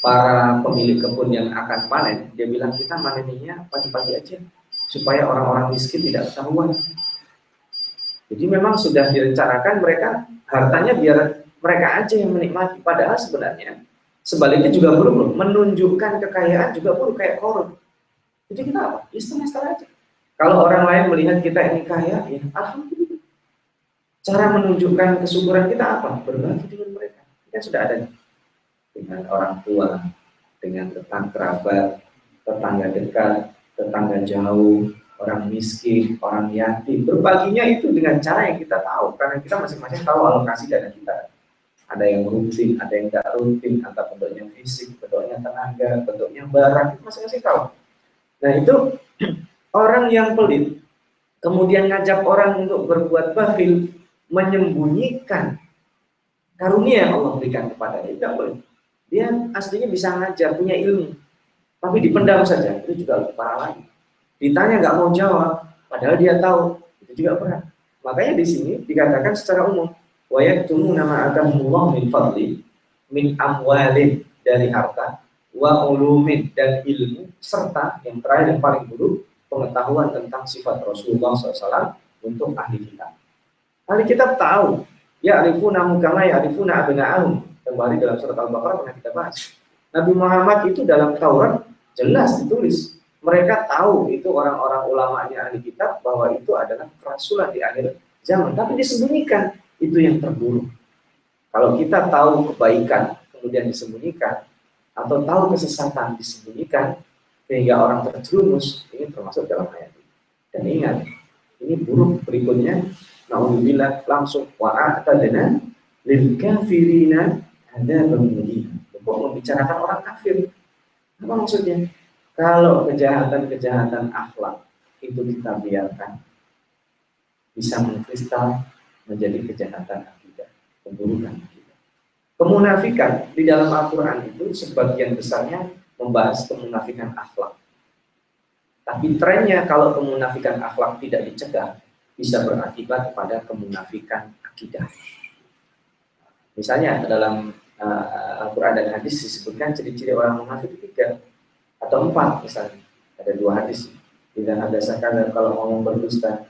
para pemilik kebun yang akan panen dia bilang kita manennya pagi-pagi aja supaya orang-orang miskin tidak ketahuan. Jadi memang sudah direncanakan mereka hartanya biar mereka aja yang menikmati. Padahal sebenarnya sebaliknya juga buruk menunjukkan kekayaan juga buruk kayak korup. Jadi kita apa? Ya setengah aja. Kalau orang lain melihat kita ini kaya, ya alhamdulillah. Cara menunjukkan kesyukuran kita apa? Berbagi dengan mereka. Kita sudah ada dengan orang tua, dengan tetangga kerabat, tetangga dekat, tetangga jauh, orang miskin, orang yatim. Berbaginya itu dengan cara yang kita tahu, karena kita masing-masing tahu alokasi dana kita. Ada yang rutin, ada yang tidak rutin, antara bentuknya fisik, bentuknya tenaga, bentuknya barang, itu masing-masing tahu. Nah itu orang yang pelit, kemudian ngajak orang untuk berbuat bakhil, menyembunyikan karunia yang Allah berikan kepadanya, tidak boleh. Dia aslinya bisa ngajar, punya ilmu, tapi dipendam saja itu juga lebih parah lagi ditanya nggak mau jawab padahal dia tahu itu juga berat makanya di sini dikatakan secara umum wa nama atamullah min fadli min amwalin dari harta wa ulumin dan ilmu serta yang terakhir yang paling buruk pengetahuan tentang sifat Rasulullah SAW untuk ahli kitab. Ahli kitab tahu, ya arifuna mukama ya arifuna abna'ahum. Kembali dalam surat Al-Baqarah pernah kita bahas. Nabi Muhammad itu dalam Taurat jelas ditulis. Mereka tahu itu orang-orang ulamanya ahli kitab bahwa itu adalah kerasulan di akhir zaman. Tapi disembunyikan, itu yang terburuk. Kalau kita tahu kebaikan, kemudian disembunyikan, atau tahu kesesatan disembunyikan, sehingga orang terjerumus, ini termasuk dalam ayat ini. Dan ingat, ini buruk berikutnya, Nauzubillah langsung wa'atadna lil kafirina ada bermulia. Kok membicarakan orang kafir? Apa maksudnya? Kalau kejahatan-kejahatan akhlak itu kita biarkan, bisa mengkristal menjadi kejahatan akidah, keburukan akidah. Kemunafikan di dalam Al-Quran itu sebagian besarnya membahas kemunafikan akhlak. Tapi trennya kalau kemunafikan akhlak tidak dicegah, bisa berakibat pada kemunafikan akidah. Misalnya dalam uh, Al-Quran dan hadis disebutkan ciri-ciri orang munafik tiga atau empat misalnya ada dua hadis tidak ada sakar dan kalau ngomong berdusta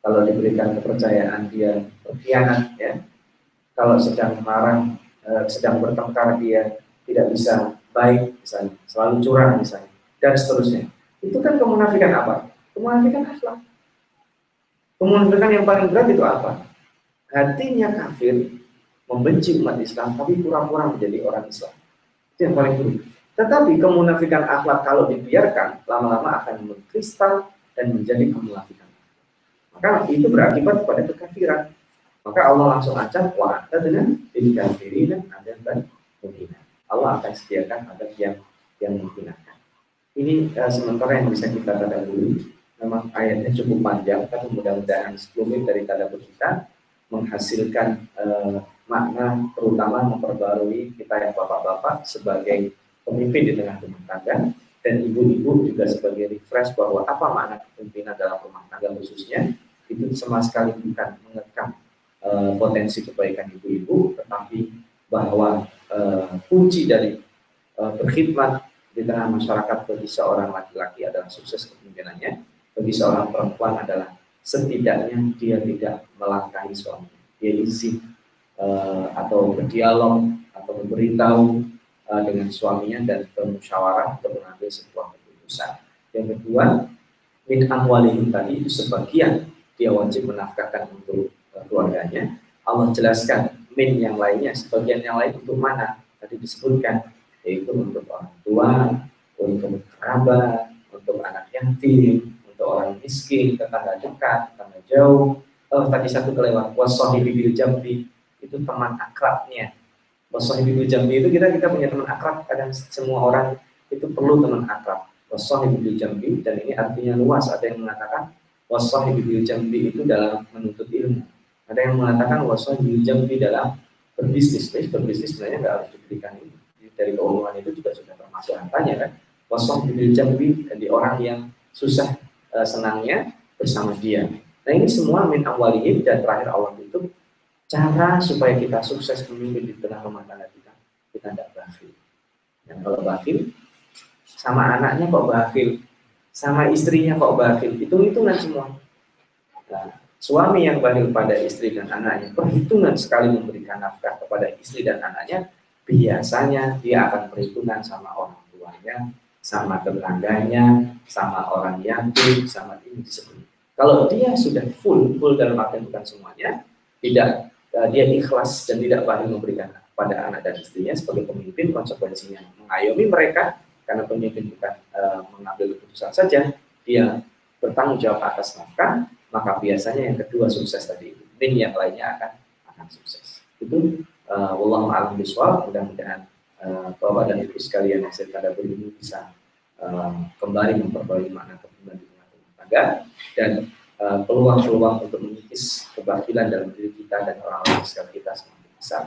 kalau diberikan kepercayaan dia berkhianat ya. Kalau sedang marah eh, sedang bertengkar dia tidak bisa baik misalnya. Selalu curang misalnya. Dan seterusnya. Itu kan kemunafikan apa? Kemunafikan akhlak. Kemunafikan yang paling berat itu apa? Hatinya kafir membenci umat Islam tapi pura-pura menjadi orang Islam. Itu yang paling buruk. Tetapi kemunafikan akhlak kalau dibiarkan lama-lama akan mengkristal dan menjadi kemunafikan. Maka itu berakibat pada kekafiran. Maka Allah langsung ancam wa dengan kafirina ada dan menghina. Allah akan sediakan ada yang yang menghinakan. Ini uh, sementara yang bisa kita dulu. Memang ayatnya cukup panjang, tapi mudah-mudahan 10 menit dari tanda kita menghasilkan uh, makna terutama memperbarui kita yang bapak-bapak sebagai pemimpin di tengah rumah tangga dan ibu-ibu juga sebagai refresh bahwa apa makna kepemimpinan dalam rumah tangga khususnya itu sama sekali bukan mengekang uh, potensi kebaikan ibu-ibu tetapi bahwa uh, kunci dari uh, berkhidmat di tengah masyarakat bagi seorang laki-laki adalah sukses kepemimpinannya bagi seorang perempuan adalah setidaknya dia tidak melangkahi suami dia izin uh, atau berdialog atau memberitahu uh, dengan suaminya dan bermusyawarah untuk mengambil sebuah keputusan. Yang kedua, min amwalihim tadi itu sebagian dia wajib menafkahkan untuk uh, keluarganya. Allah jelaskan min yang lainnya, sebagian yang lain untuk mana? Tadi disebutkan yaitu untuk orang tua, untuk kerabat, untuk anak yatim, untuk orang miskin, tetangga dekat, tetangga jauh. Oh, tadi satu kelewat, wasohi bibil jambi, itu teman akrabnya. Wasohibu jambi itu kita kita punya teman akrab, kadang semua orang itu perlu teman akrab. Wasohibu jambi dan ini artinya luas. Ada yang mengatakan wasohibu jambi itu dalam menuntut ilmu. Ada yang mengatakan wasohibu jambi dalam berbisnis. Jadi berbisnis sebenarnya nggak harus diberikan ini. Dari keuangan itu juga sudah termasuk angkanya kan. Wasohibu jambi jadi orang yang susah uh, senangnya bersama dia. Nah ini semua min awalihim dan terakhir Allah itu cara supaya kita sukses memimpin di tengah rumah tangga kita, kita tidak bakhil. Dan kalau bakhil, sama anaknya kok bakhil, sama istrinya kok bakhil, hitung-hitungan semua. Nah, suami yang bakhil pada istri dan anaknya, perhitungan sekali memberikan nafkah kepada istri dan anaknya, biasanya dia akan perhitungan sama orang tuanya, sama tetangganya, sama orang yatim, sama ini disebut. Kalau dia sudah full, full dalam artian bukan semuanya, tidak uh, dia ikhlas dan tidak bahagia memberikan pada anak dan istrinya sebagai pemimpin konsekuensinya mengayomi mereka karena pemimpin bukan uh, mengambil keputusan saja dia bertanggung jawab atas nafkah maka biasanya yang kedua sukses tadi dan yang lainnya akan akan sukses itu uh, wallahu a'lam bishawab mudah-mudahan uh, bapak dan ibu sekalian yang saya tanda ini bisa uh, kembali memperbaiki makna kepemimpinan di rumah tangga dan Eh, peluang-peluang untuk mengikis kebatilan dalam diri kita dan orang-orang sekitar kita semakin besar.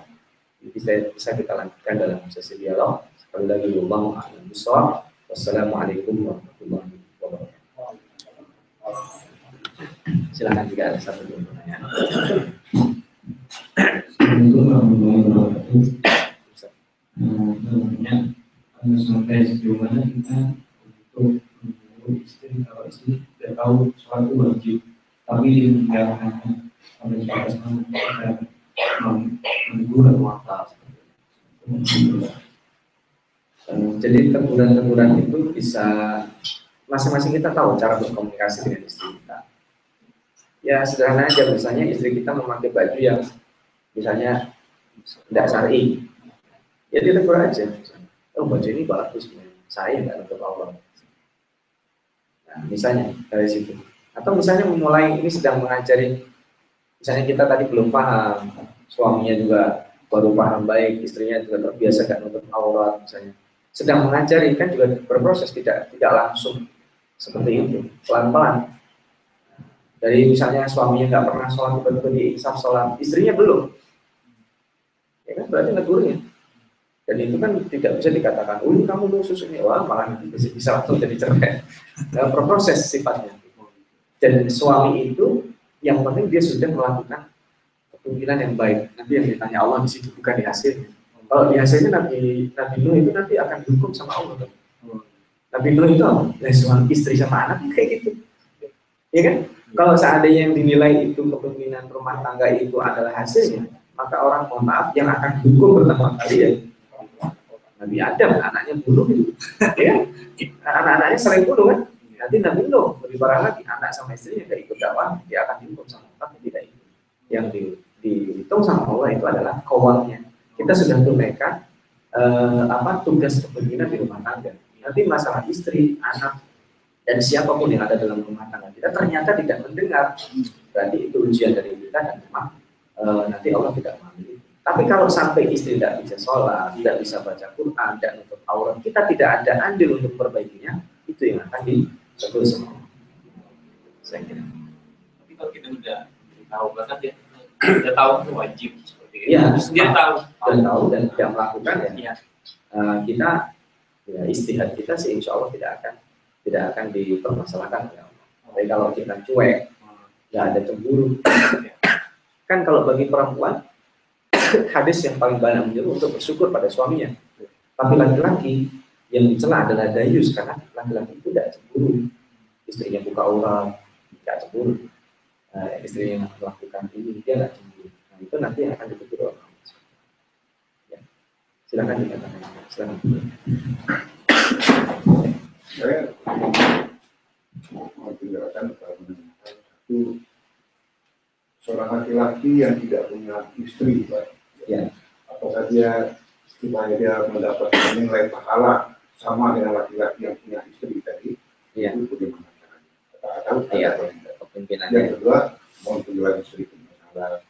Jadi bisa, bisa kita lanjutkan dalam sesi dialog. Sekali lagi, Allah a'lam bishawab. Wassalamualaikum warahmatullahi wabarakatuh. Silakan jika ada satu dua pertanyaan. Nah, sampai sejauh mana kita untuk istri kalau istri tidak tahu suatu wajib tapi jadi teguran-teguran itu bisa masing-masing kita tahu cara berkomunikasi dengan istri kita. Ya sederhana aja misalnya istri kita memakai baju yang misalnya tidak syari, ya dia tegur aja. Oh baju ini bagus, saya nggak untuk Allah. Nah, misalnya dari situ. Atau misalnya memulai ini sedang mengajari, misalnya kita tadi belum paham, suaminya juga baru paham baik, istrinya juga terbiasa kan untuk aurat misalnya. Sedang mengajari kan juga berproses tidak tidak langsung seperti itu, pelan-pelan. Dari misalnya suaminya nggak pernah sholat tiba-tiba diinsaf sholat, istrinya belum. Ya kan berarti negurnya dan itu kan tidak bisa dikatakan, oh kamu khusus ini, wah malah bisa, bisa langsung jadi cerai. Nah, berproses sifatnya. Dan suami itu yang penting dia sudah melakukan kepemimpinan yang baik. Nanti yang ditanya Allah di situ bukan di hasilnya. Kalau di hasilnya Nabi Nabi Nuh itu nanti akan dihukum sama Allah. Kan? Nabi Nuh itu apa? Nah, suami istri sama anak kayak gitu. Ya kan? Kalau seandainya yang dinilai itu kepemimpinan rumah tangga itu adalah hasilnya, maka orang mohon maaf yang akan dihukum pertama kali ya Nabi Adam anaknya bunuh itu ya anak-anaknya sering bunuh kan nanti Nabi Nuh lebih parah lagi anak sama istrinya tidak ikut dakwah dia akan dihukum sama tapi tidak ikut yang di, dihitung sama Allah itu adalah kawalnya kita sudah tunaikan eh, apa tugas kepemimpinan di rumah tangga. Nanti masalah istri anak dan siapa pun yang ada dalam rumah tangga kita ternyata tidak mendengar. Berarti itu ujian dari kita dan memang eh, nanti Allah tidak mengambil tapi kalau sampai istri tidak bisa sholat, tidak bisa baca Quran, dan untuk aurat, kita tidak ada andil untuk perbaikinya, itu yang akan disebut sama saya kira. Tapi kalau kita udah tahu bahkan dia udah tahu itu wajib seperti itu Iya. dia tahu. Dan tahu dan tidak melakukan. Ya Iya. eh, kita ya istihad kita sih insya Allah tidak akan tidak akan dipermasalahkan ya. Tapi kalau kita cuek nggak ada cemburu. Kan kalau bagi perempuan hadis yang paling banyak menyuruh untuk bersyukur pada suaminya. Tapi laki-laki yang dicela adalah dayus karena laki-laki itu tidak cemburu. Istrinya buka aurat tidak cemburu. Eh, istrinya melakukan ini dia tidak cemburu itu nanti yang akan ditegur Allah ya. silakan dikatakan silakan saya mau satu seorang laki-laki yang tidak punya istri, Pak. Ya. Apakah dia supaya dia mendapatkan nilai pahala sama dengan laki-laki yang punya istri tadi? Ya. Itu bagaimana caranya? Tidak? kepemimpinannya Yang kedua, mau penjualan istri masalah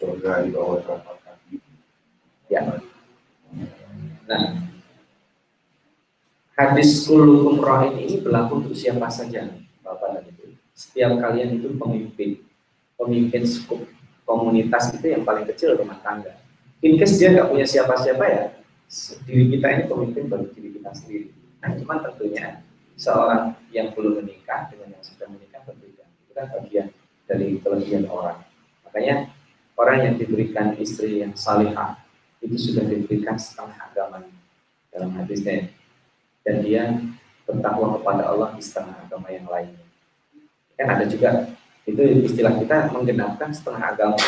surga di bawah telapak kaki. Ya. Nah, hadis kulukum ini berlaku untuk siapa saja, Bapak dan Ibu. Setiap kalian itu pemimpin, pemimpin skup komunitas itu yang paling kecil rumah tangga. In case dia nggak punya siapa-siapa ya, diri kita ini pemimpin bagi diri kita sendiri. Nah, cuman tentunya seorang yang belum menikah dengan yang sudah menikah berbeda. Itu kan bagian dari kelebihan orang. Makanya orang yang diberikan istri yang salihah itu sudah diberikan setengah agamanya dalam hadisnya. Dan dia bertakwa kepada Allah di setengah agama yang lainnya. Kan ada juga itu istilah kita menggenapkan setengah agama.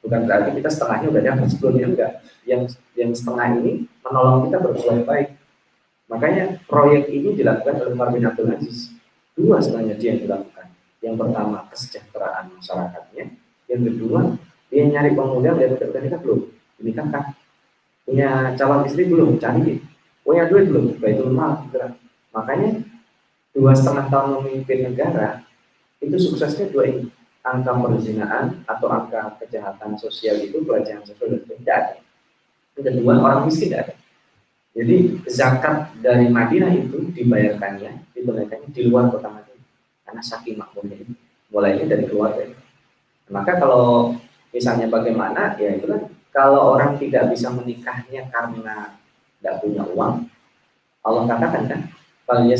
Bukan berarti kita setengahnya udah dapat sebelumnya enggak. Yang yang setengah ini menolong kita berbuat baik. Makanya proyek ini dilakukan oleh Umar bin Abdul Aziz. Dua sebenarnya dia yang dilakukan. Yang pertama kesejahteraan masyarakatnya. Yang kedua dia nyari pemuda yang udah udah nikah belum? Dinikahkan punya calon istri belum? Cari punya duit belum? Baitul mal gitu kan. makanya dua setengah tahun memimpin negara itu suksesnya dua ini. Angka perzinaan atau angka kejahatan sosial itu seksual itu tidak ada. Kedua orang miskin tidak ada. Jadi zakat dari Madinah itu dibayarkannya dibayarkannya di luar kota Madinah. Karena saking makmurnya itu mulainya dari keluarga. Maka kalau misalnya bagaimana? Ya itu kan kalau orang tidak bisa menikahnya karena tidak punya uang Allah katakan kan kalau dia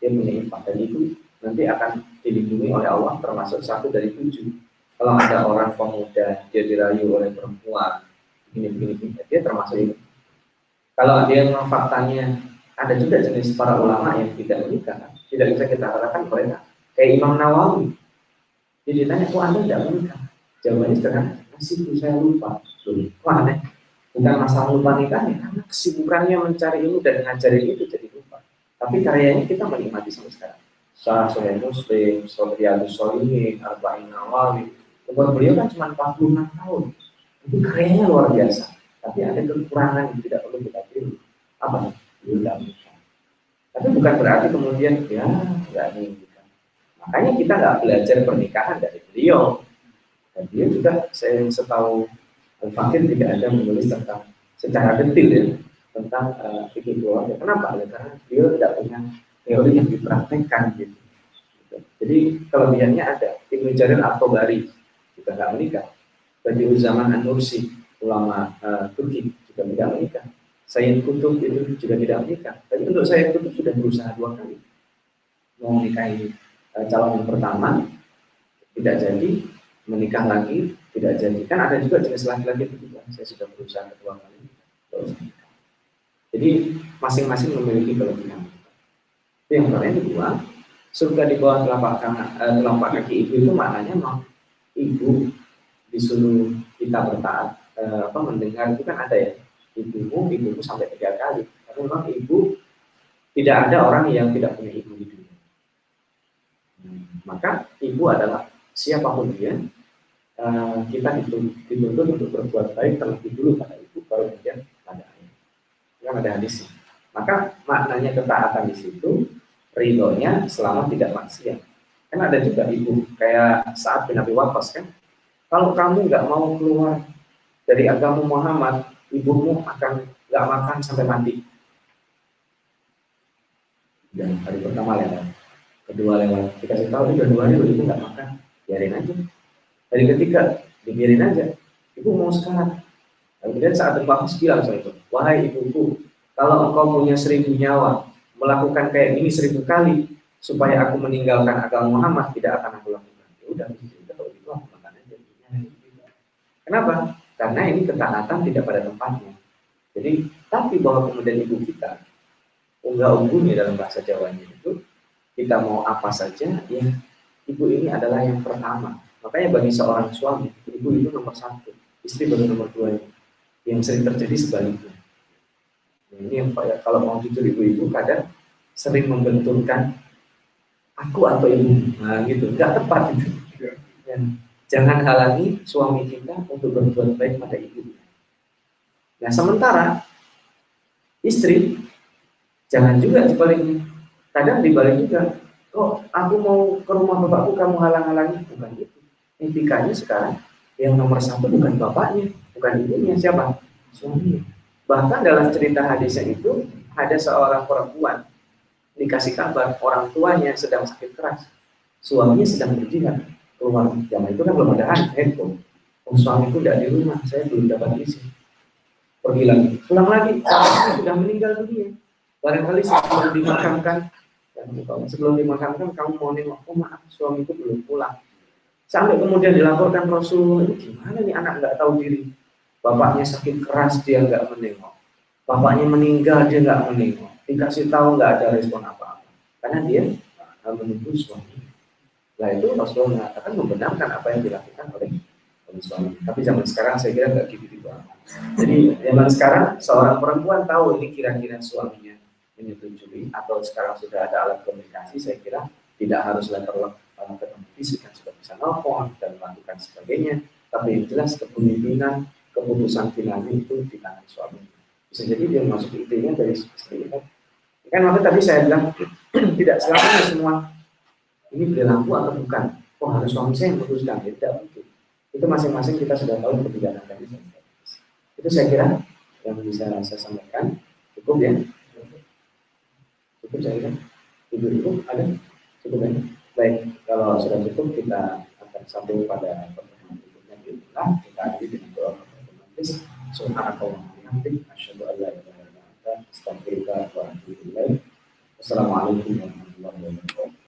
dia punya infak. Dan itu nanti akan dilindungi oleh Allah termasuk satu dari tujuh. Kalau ada orang pemuda dia dirayu oleh perempuan begini begini, begini dia termasuk itu. Kalau dia memang faktanya ada juga jenis para ulama yang tidak menikah tidak bisa kita katakan mereka. Kayak Imam Nawawi. Jadi ditanya kok anda tidak menikah jawabannya sederhana masih saya lupa Wah, aneh. Bukan masalah lupa nikahnya, karena kesibukannya mencari ilmu dan ngajarin itu jadi lupa. Tapi karyanya kita menikmati sampai sekarang. Syarah Sahih Muslim, Riyadus Sholihin, Arba'in Nawawi. Umur beliau kan cuma 46 tahun. Itu karyanya luar biasa. Tapi ada kekurangan yang tidak perlu kita pilih. Apa? Beliau tidak menikah. Tapi bukan berarti kemudian, ya, nggak menikah. Makanya kita nggak belajar pernikahan dari beliau. Dan dia juga, saya setahu Al-Fakir tidak ada menulis tentang secara detail ya tentang uh, keluarga. Kenapa? Ya, karena dia tidak punya teori yang dipraktekkan gitu. Jadi kelebihannya ada. Ibnu Jarir At-Tabari juga nggak menikah. Badi Zaman An-Nursi, ulama uh, Turki juga tidak menikah. Sayyid Kutub itu juga tidak menikah. Tapi untuk Sayyid Kutub sudah berusaha dua kali mau menikahi uh, calon yang pertama tidak jadi menikah lagi tidak jadi kan ada juga jenis laki-laki juga saya sudah berusaha kedua kali jadi masing-masing memiliki kelebihan. Itu yang pertama kedua surga di bawah telapak eh, telapak kaki ibu itu maknanya mau ibu disuruh kita bertaat eh, apa mendengar. Itu kan ada ya ibumu ibumu sampai tiga kali. Tapi memang ibu tidak ada orang yang tidak punya ibu di dunia. Hmm, maka ibu adalah siapa pun dia Uh, kita dituntut untuk berbuat baik terlebih dulu pada ibu baru kemudian pada ayah. Yang ada hadisnya. Maka maknanya ketaatan di situ ridhonya selama tidak maksiat. Kan ada juga ibu kayak saat bin Abi Waqqas kan. Kalau kamu nggak mau keluar dari agama Muhammad, ibumu akan nggak makan sampai mati. dan hari pertama lewat kedua lewat dikasih tahu ini dua hari ibu nggak makan biarin aja hari ketiga dibiarin aja ibu mau sekarang. Kemudian saat dibahas bilang itu wahai ibuku kalau engkau punya seribu nyawa melakukan kayak ini seribu kali supaya aku meninggalkan agama Muhammad tidak akan aku lakukan. Ya udah gitu kenapa? Karena ini ketaatan tidak pada tempatnya. Jadi tapi bahwa kemudian ibu kita unggah ungguhnya dalam bahasa Jawanya itu kita mau apa saja ya ibu ini adalah yang pertama makanya bagi seorang suami ibu itu nomor satu istri baru nomor dua yang sering terjadi sebaliknya nah, ini yang kalau mau jujur ibu-ibu kadang sering membenturkan aku atau ibu nah gitu nggak tepat itu ya. jangan halangi suami kita untuk berbuat baik pada ibu nah sementara istri Jangan juga dibaliknya. Kadang dibalik juga. Oh, aku mau ke rumah bapakku, kamu halang-halangi. Bukan itu. Etikanya sekarang yang nomor satu bukan bapaknya, bukan ibunya. Siapa? Suaminya. Bahkan dalam cerita hadisnya itu, ada seorang perempuan dikasih kabar orang tuanya sedang sakit keras. Suaminya sedang berjihad keluar. Zaman itu kan belum ada handphone. Oh, suamiku tidak di rumah, saya belum dapat isi. Pergi lagi, pulang lagi, sudah meninggal dunia barangkali sebelum dimakamkan sebelum dimakamkan kamu mau nengok oh maaf suamiku belum pulang sampai kemudian dilaporkan Rasul ini gimana nih anak nggak tahu diri? Bapaknya sakit keras dia nggak menengok. Bapaknya meninggal dia nggak menengok. Dikasih tahu nggak ada respon apa-apa. Karena dia menunggu suami. Nah itu Rasul mengatakan membenarkan apa yang dilakukan oleh suami tapi zaman sekarang saya kira nggak gitu juga. Jadi zaman sekarang seorang perempuan tahu ini kira-kira suaminya menyetujui atau sekarang sudah ada alat komunikasi saya kira tidak harus letter ketemu fisik kan sudah bisa nelfon dan melakukan sebagainya. Tapi yang jelas kepemimpinan keputusan finalnya itu di tangan suami bisa jadi dia masuk intinya dari istri kan? Kan waktu tadi saya bilang tidak selamanya semua ini berlaku atau bukan oh harus suami saya yang memutuskan? Ya, tidak mungkin. Itu masing-masing kita sudah tahu kebijakan tadi. Itu saya kira yang bisa saya sampaikan. Cukup ya? Cukup saya kira. Ibu itu ada? Cukup ya baik kalau sudah cukup kita akan sambung pada pertemuan berikutnya di kita akhiri dengan doa pertemuan Subhanakallah bihamdik asyhadu an la ilaha illa anta astaghfiruka wa atubu ilaik. Wassalamualaikum warahmatullahi wabarakatuh.